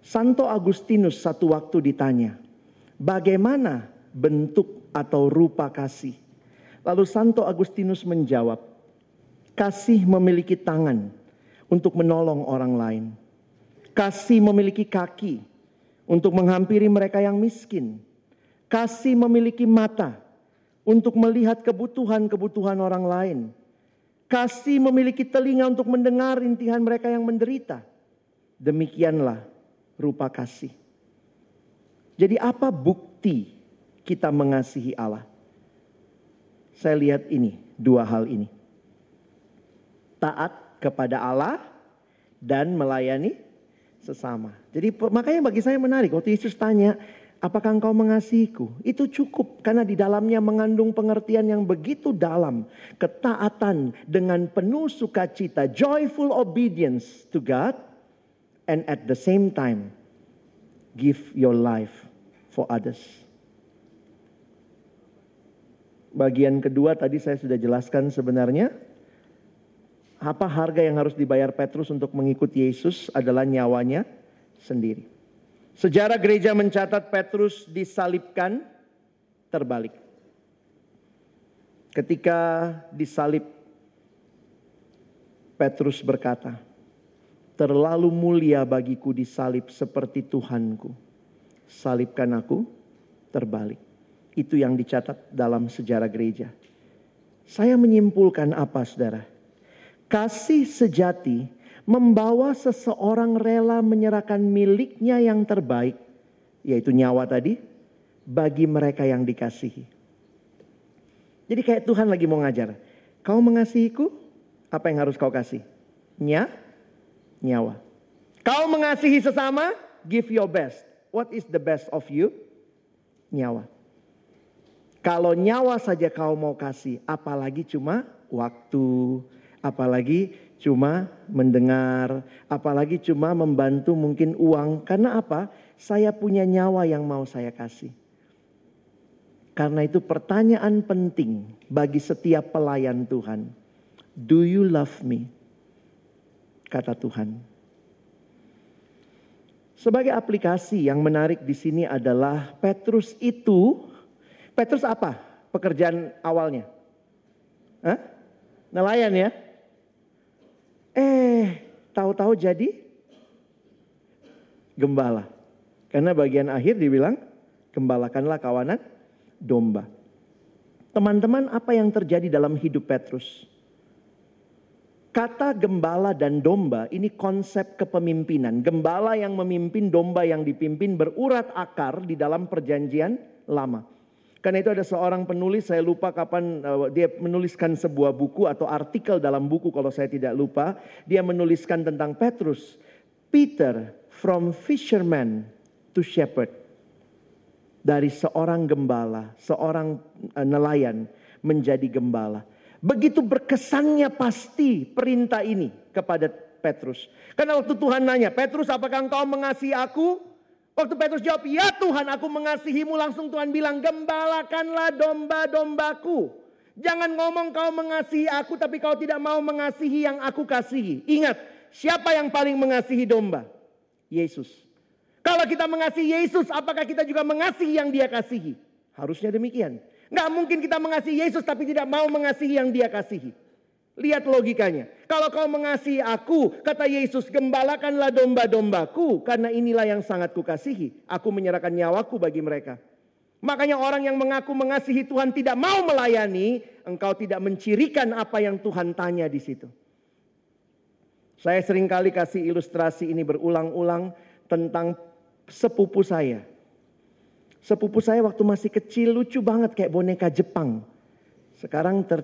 Santo Agustinus satu waktu ditanya, bagaimana bentuk atau rupa kasih? Lalu Santo Agustinus menjawab, kasih memiliki tangan untuk menolong orang lain. Kasih memiliki kaki untuk menghampiri mereka yang miskin. Kasih memiliki mata untuk melihat kebutuhan-kebutuhan orang lain. Kasih memiliki telinga untuk mendengar intihan mereka yang menderita. Demikianlah rupa kasih. Jadi apa bukti kita mengasihi Allah? Saya lihat ini, dua hal ini. Taat kepada Allah dan melayani sesama. Jadi makanya bagi saya menarik waktu Yesus tanya, apakah engkau mengasihiku? Itu cukup karena di dalamnya mengandung pengertian yang begitu dalam. Ketaatan dengan penuh sukacita, joyful obedience to God and at the same time give your life for others. Bagian kedua tadi saya sudah jelaskan sebenarnya apa harga yang harus dibayar Petrus untuk mengikuti Yesus adalah nyawanya sendiri. Sejarah gereja mencatat Petrus disalibkan terbalik. Ketika disalib, Petrus berkata, "Terlalu mulia bagiku disalib seperti Tuhanku. Salibkan aku terbalik." Itu yang dicatat dalam sejarah gereja. Saya menyimpulkan apa saudara? Kasih sejati membawa seseorang rela menyerahkan miliknya yang terbaik, yaitu nyawa tadi, bagi mereka yang dikasihi. Jadi kayak Tuhan lagi mau ngajar. Kau mengasihiku, apa yang harus kau kasih? Nya, nyawa. Kau mengasihi sesama, give your best. What is the best of you? Nyawa. Kalau nyawa saja kau mau kasih, apalagi cuma waktu, apalagi cuma mendengar, apalagi cuma membantu mungkin uang. Karena apa? Saya punya nyawa yang mau saya kasih. Karena itu pertanyaan penting bagi setiap pelayan Tuhan. Do you love me? Kata Tuhan. Sebagai aplikasi yang menarik di sini adalah Petrus itu, Petrus apa pekerjaan awalnya? Hah? Nelayan ya? Eh, tahu-tahu jadi gembala. Karena bagian akhir dibilang, gembalakanlah kawanan domba. Teman-teman, apa yang terjadi dalam hidup Petrus? Kata gembala dan domba ini konsep kepemimpinan. Gembala yang memimpin, domba yang dipimpin berurat akar di dalam perjanjian lama. Karena itu ada seorang penulis, saya lupa kapan uh, dia menuliskan sebuah buku atau artikel dalam buku kalau saya tidak lupa. Dia menuliskan tentang Petrus. Peter from fisherman to shepherd. Dari seorang gembala, seorang uh, nelayan menjadi gembala. Begitu berkesannya pasti perintah ini kepada Petrus. Karena waktu Tuhan nanya, Petrus apakah engkau mengasihi aku? Waktu Petrus jawab, ya Tuhan aku mengasihimu. Langsung Tuhan bilang, gembalakanlah domba-dombaku. Jangan ngomong kau mengasihi aku tapi kau tidak mau mengasihi yang aku kasihi. Ingat, siapa yang paling mengasihi domba? Yesus. Kalau kita mengasihi Yesus, apakah kita juga mengasihi yang dia kasihi? Harusnya demikian. Nggak mungkin kita mengasihi Yesus tapi tidak mau mengasihi yang dia kasihi. Lihat logikanya. Kalau kau mengasihi aku, kata Yesus, gembalakanlah domba-dombaku. Karena inilah yang sangat kukasihi. Aku menyerahkan nyawaku bagi mereka. Makanya orang yang mengaku mengasihi Tuhan tidak mau melayani, engkau tidak mencirikan apa yang Tuhan tanya di situ. Saya sering kali kasih ilustrasi ini berulang-ulang tentang sepupu saya. Sepupu saya waktu masih kecil lucu banget kayak boneka Jepang. Sekarang ter,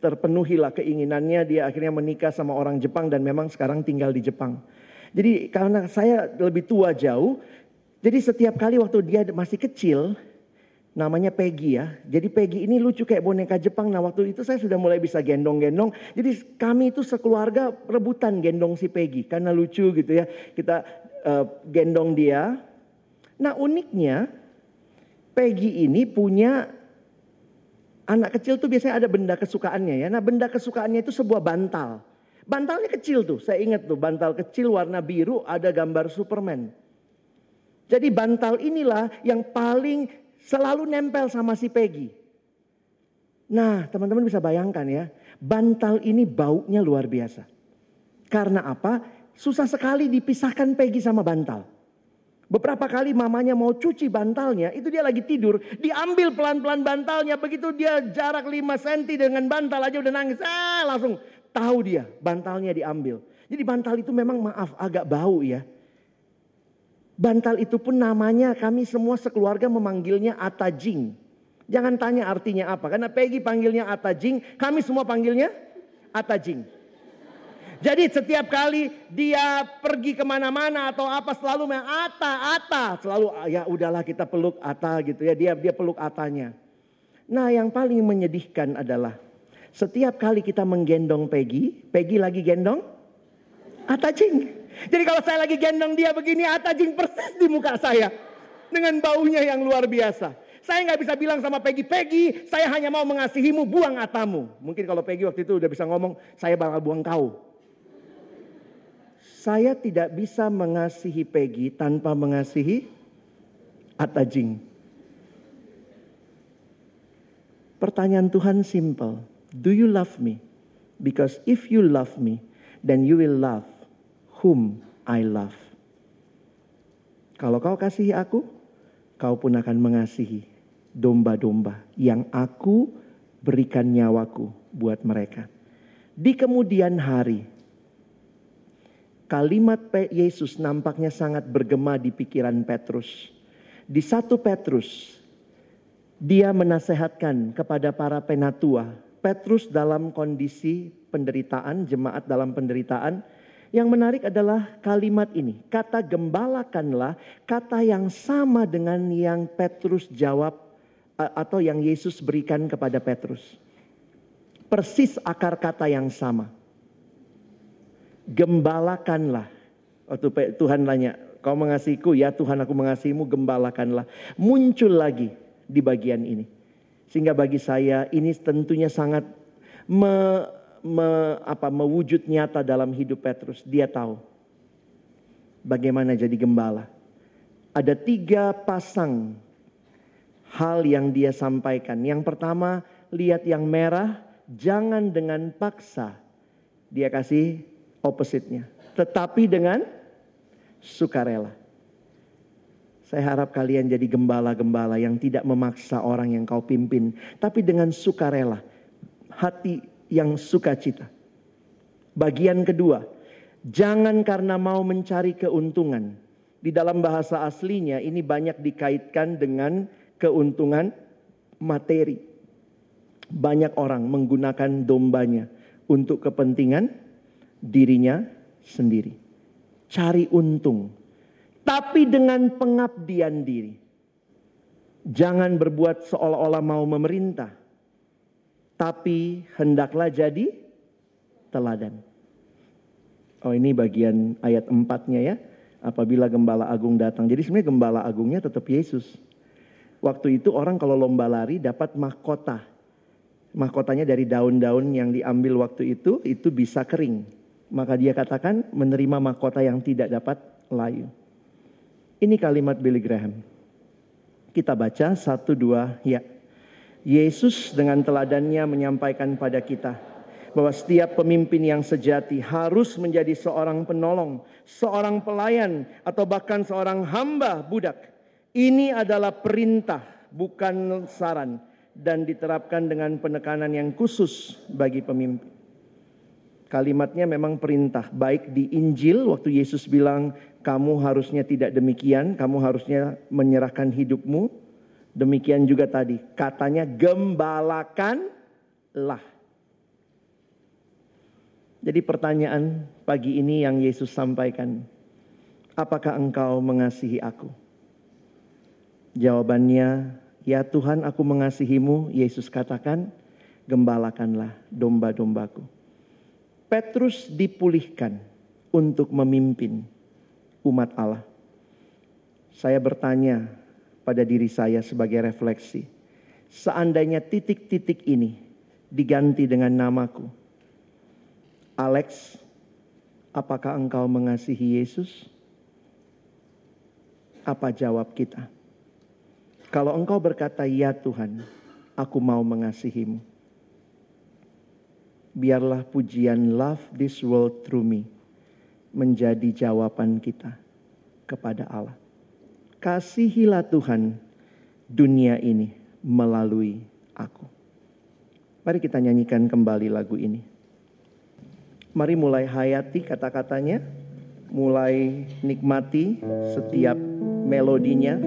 terpenuhilah keinginannya dia akhirnya menikah sama orang Jepang dan memang sekarang tinggal di Jepang. Jadi karena saya lebih tua jauh, jadi setiap kali waktu dia masih kecil, namanya Peggy ya. Jadi Peggy ini lucu kayak boneka Jepang. Nah waktu itu saya sudah mulai bisa gendong-gendong. Jadi kami itu sekeluarga rebutan gendong si Peggy karena lucu gitu ya. Kita uh, gendong dia. Nah uniknya Peggy ini punya anak kecil tuh biasanya ada benda kesukaannya ya. Nah benda kesukaannya itu sebuah bantal. Bantalnya kecil tuh, saya ingat tuh bantal kecil warna biru ada gambar Superman. Jadi bantal inilah yang paling selalu nempel sama si Peggy. Nah teman-teman bisa bayangkan ya, bantal ini baunya luar biasa. Karena apa? Susah sekali dipisahkan Peggy sama bantal. Beberapa kali mamanya mau cuci bantalnya, itu dia lagi tidur, diambil pelan-pelan bantalnya, begitu dia jarak 5 cm dengan bantal aja udah nangis, ah langsung tahu dia bantalnya diambil. Jadi bantal itu memang maaf agak bau ya. Bantal itu pun namanya kami semua sekeluarga memanggilnya atajing. Jangan tanya artinya apa, karena Peggy panggilnya atajing, kami semua panggilnya atajing. Jadi setiap kali dia pergi ke mana-mana atau apa selalu main Ata, Ata. Selalu ah, ya udahlah kita peluk Ata gitu ya. Dia dia peluk Atanya. Nah yang paling menyedihkan adalah setiap kali kita menggendong Peggy, Peggy lagi gendong Ata Jing. Jadi kalau saya lagi gendong dia begini Ata Jing persis di muka saya. Dengan baunya yang luar biasa. Saya nggak bisa bilang sama Peggy, Peggy saya hanya mau mengasihimu, buang atamu. Mungkin kalau Peggy waktu itu udah bisa ngomong, saya bakal buang kau. Saya tidak bisa mengasihi Peggy tanpa mengasihi Atajing. Pertanyaan Tuhan simple. Do you love me? Because if you love me, then you will love whom I love. Kalau kau kasihi aku, kau pun akan mengasihi domba-domba yang aku berikan nyawaku buat mereka. Di kemudian hari, kalimat Yesus nampaknya sangat bergema di pikiran Petrus. Di satu Petrus, dia menasehatkan kepada para penatua. Petrus dalam kondisi penderitaan, jemaat dalam penderitaan. Yang menarik adalah kalimat ini. Kata gembalakanlah, kata yang sama dengan yang Petrus jawab atau yang Yesus berikan kepada Petrus. Persis akar kata yang sama gembalakanlah. Waktu Tuhan tanya, kau mengasihiku? Ya Tuhan aku mengasihimu, gembalakanlah. Muncul lagi di bagian ini. Sehingga bagi saya ini tentunya sangat me, me, apa, mewujud nyata dalam hidup Petrus. Dia tahu bagaimana jadi gembala. Ada tiga pasang hal yang dia sampaikan. Yang pertama, lihat yang merah, jangan dengan paksa. Dia kasih opposite-nya. Tetapi dengan sukarela. Saya harap kalian jadi gembala-gembala yang tidak memaksa orang yang kau pimpin, tapi dengan sukarela, hati yang sukacita. Bagian kedua, jangan karena mau mencari keuntungan. Di dalam bahasa aslinya ini banyak dikaitkan dengan keuntungan materi. Banyak orang menggunakan dombanya untuk kepentingan dirinya sendiri. Cari untung, tapi dengan pengabdian diri. Jangan berbuat seolah-olah mau memerintah, tapi hendaklah jadi teladan. Oh ini bagian ayat empatnya ya. Apabila gembala agung datang. Jadi sebenarnya gembala agungnya tetap Yesus. Waktu itu orang kalau lomba lari dapat mahkota. Mahkotanya dari daun-daun yang diambil waktu itu, itu bisa kering. Maka dia katakan menerima mahkota yang tidak dapat layu. Ini kalimat Billy Graham. Kita baca satu dua ya. Yesus dengan teladannya menyampaikan pada kita bahwa setiap pemimpin yang sejati harus menjadi seorang penolong, seorang pelayan, atau bahkan seorang hamba budak. Ini adalah perintah, bukan saran, dan diterapkan dengan penekanan yang khusus bagi pemimpin. Kalimatnya memang perintah, baik di Injil waktu Yesus bilang kamu harusnya tidak demikian, kamu harusnya menyerahkan hidupmu. Demikian juga tadi, katanya gembalakanlah. Jadi pertanyaan pagi ini yang Yesus sampaikan, apakah engkau mengasihi aku? Jawabannya, ya Tuhan aku mengasihimu, Yesus katakan, gembalakanlah domba-dombaku. Petrus dipulihkan untuk memimpin umat Allah. Saya bertanya pada diri saya sebagai refleksi. Seandainya titik-titik ini diganti dengan namaku. Alex, apakah engkau mengasihi Yesus? Apa jawab kita? Kalau engkau berkata, "Ya Tuhan, aku mau mengasihimu." Biarlah pujian love this world through me menjadi jawaban kita kepada Allah. Kasihilah Tuhan dunia ini melalui aku. Mari kita nyanyikan kembali lagu ini. Mari mulai hayati kata-katanya, mulai nikmati setiap melodinya,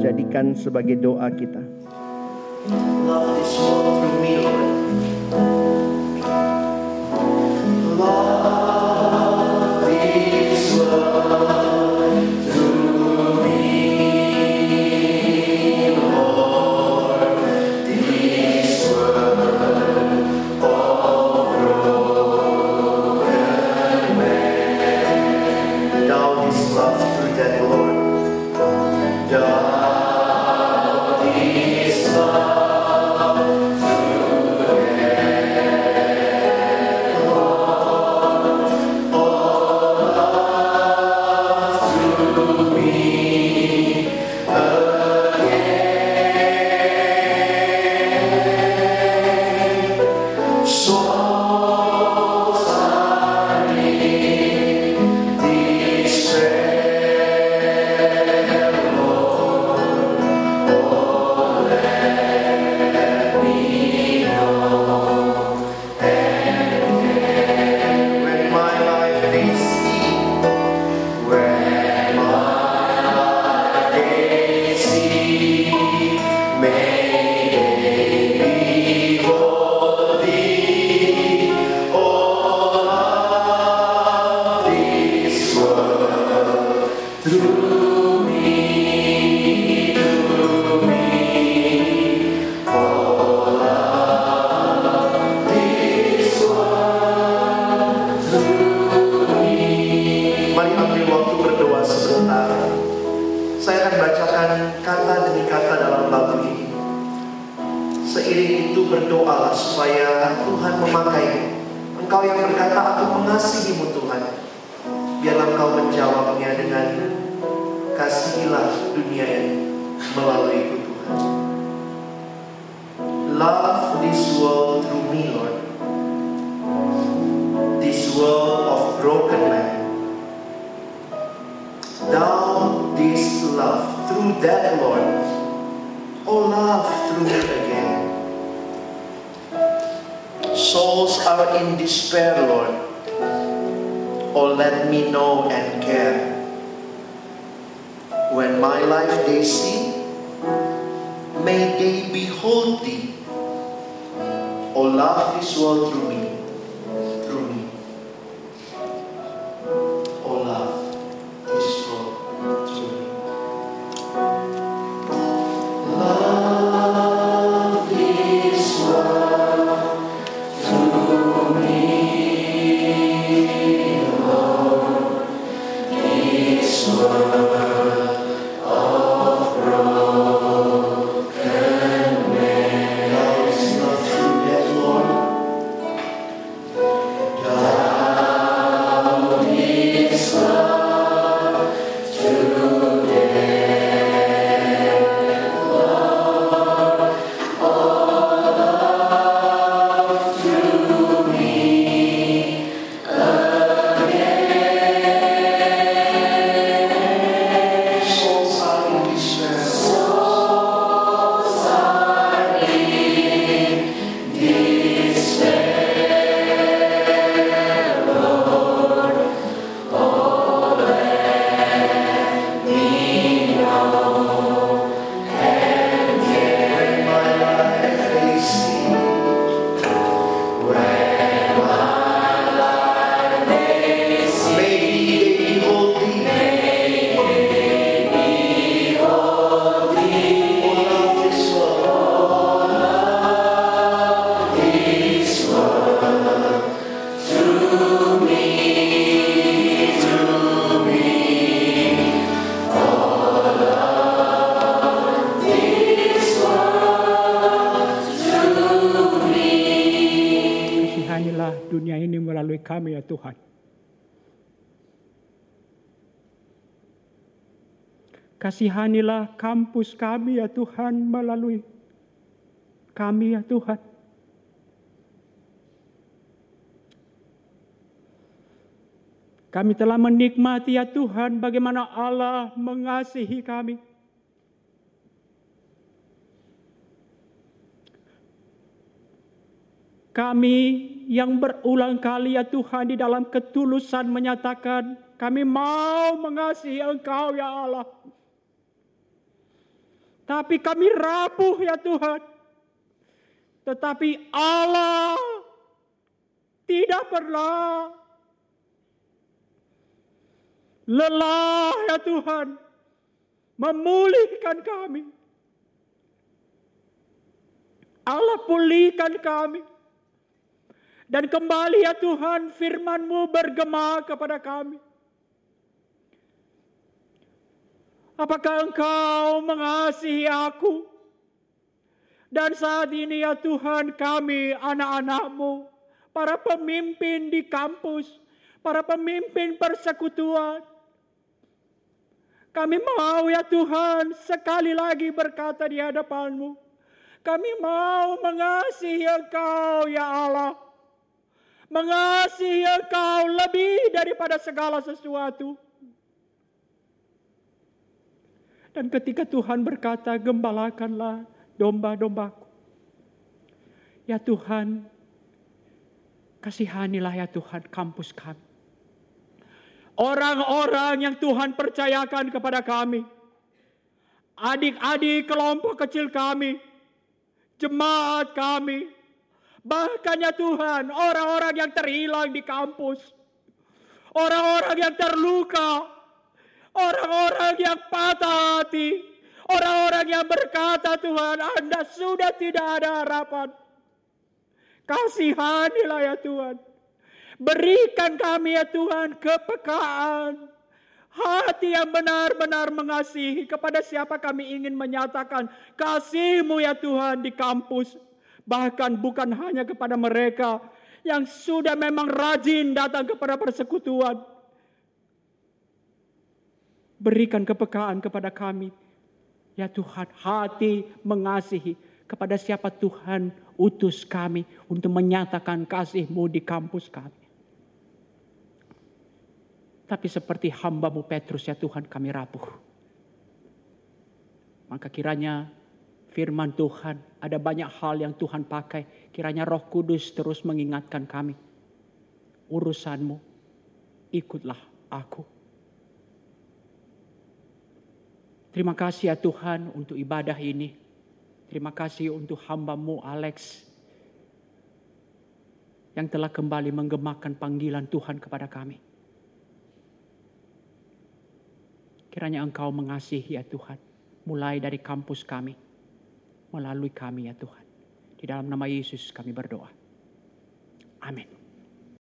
jadikan sebagai doa kita. Love is all through me, love. supaya Tuhan memakai Engkau yang berkata, aku mengasihimu Tuhan. Biarlah engkau menjawabnya dengan kasihilah dunia ini melalui ku Tuhan. Love this world through me, Lord. This world of broken man. Down this love through that, Lord. Oh, love through heaven Souls are in despair, Lord. Oh, let me know and care when my life they see, may they behold thee. O love this world through me, Kasihanilah kampus kami ya Tuhan melalui kami ya Tuhan. Kami telah menikmati ya Tuhan bagaimana Allah mengasihi kami. Kami yang berulang kali ya Tuhan di dalam ketulusan menyatakan kami mau mengasihi Engkau ya Allah. Tapi kami rapuh ya Tuhan. Tetapi Allah tidak pernah lelah ya Tuhan memulihkan kami. Allah pulihkan kami. Dan kembali ya Tuhan firman-Mu bergema kepada kami. Apakah Engkau mengasihi aku? Dan saat ini ya Tuhan kami anak-anak-Mu, para pemimpin di kampus, para pemimpin persekutuan. Kami mau ya Tuhan sekali lagi berkata di hadapan-Mu. Kami mau mengasihi Engkau ya Allah. Mengasihi Engkau lebih daripada segala sesuatu. Dan ketika Tuhan berkata, gembalakanlah domba-dombaku. Ya Tuhan, kasihanilah ya Tuhan kampus kami. Orang-orang yang Tuhan percayakan kepada kami. Adik-adik kelompok kecil kami. Jemaat kami. Bahkan ya Tuhan, orang-orang yang terhilang di kampus. Orang-orang yang terluka. Orang-orang yang patah hati. Orang-orang yang berkata Tuhan Anda sudah tidak ada harapan. Kasihanilah ya Tuhan. Berikan kami ya Tuhan kepekaan. Hati yang benar-benar mengasihi kepada siapa kami ingin menyatakan kasihmu ya Tuhan di kampus. Bahkan bukan hanya kepada mereka yang sudah memang rajin datang kepada persekutuan. Berikan kepekaan kepada kami. Ya Tuhan, hati mengasihi kepada siapa Tuhan utus kami untuk menyatakan kasih-Mu di kampus kami. Tapi seperti hambamu Petrus ya Tuhan kami rapuh. Maka kiranya firman Tuhan ada banyak hal yang Tuhan pakai. Kiranya roh kudus terus mengingatkan kami. Urusanmu ikutlah aku. Terima kasih ya Tuhan untuk ibadah ini. Terima kasih untuk hambamu Alex. Yang telah kembali menggemakan panggilan Tuhan kepada kami. Kiranya engkau mengasihi ya Tuhan. Mulai dari kampus kami. Melalui kami ya Tuhan. Di dalam nama Yesus kami berdoa. Amin.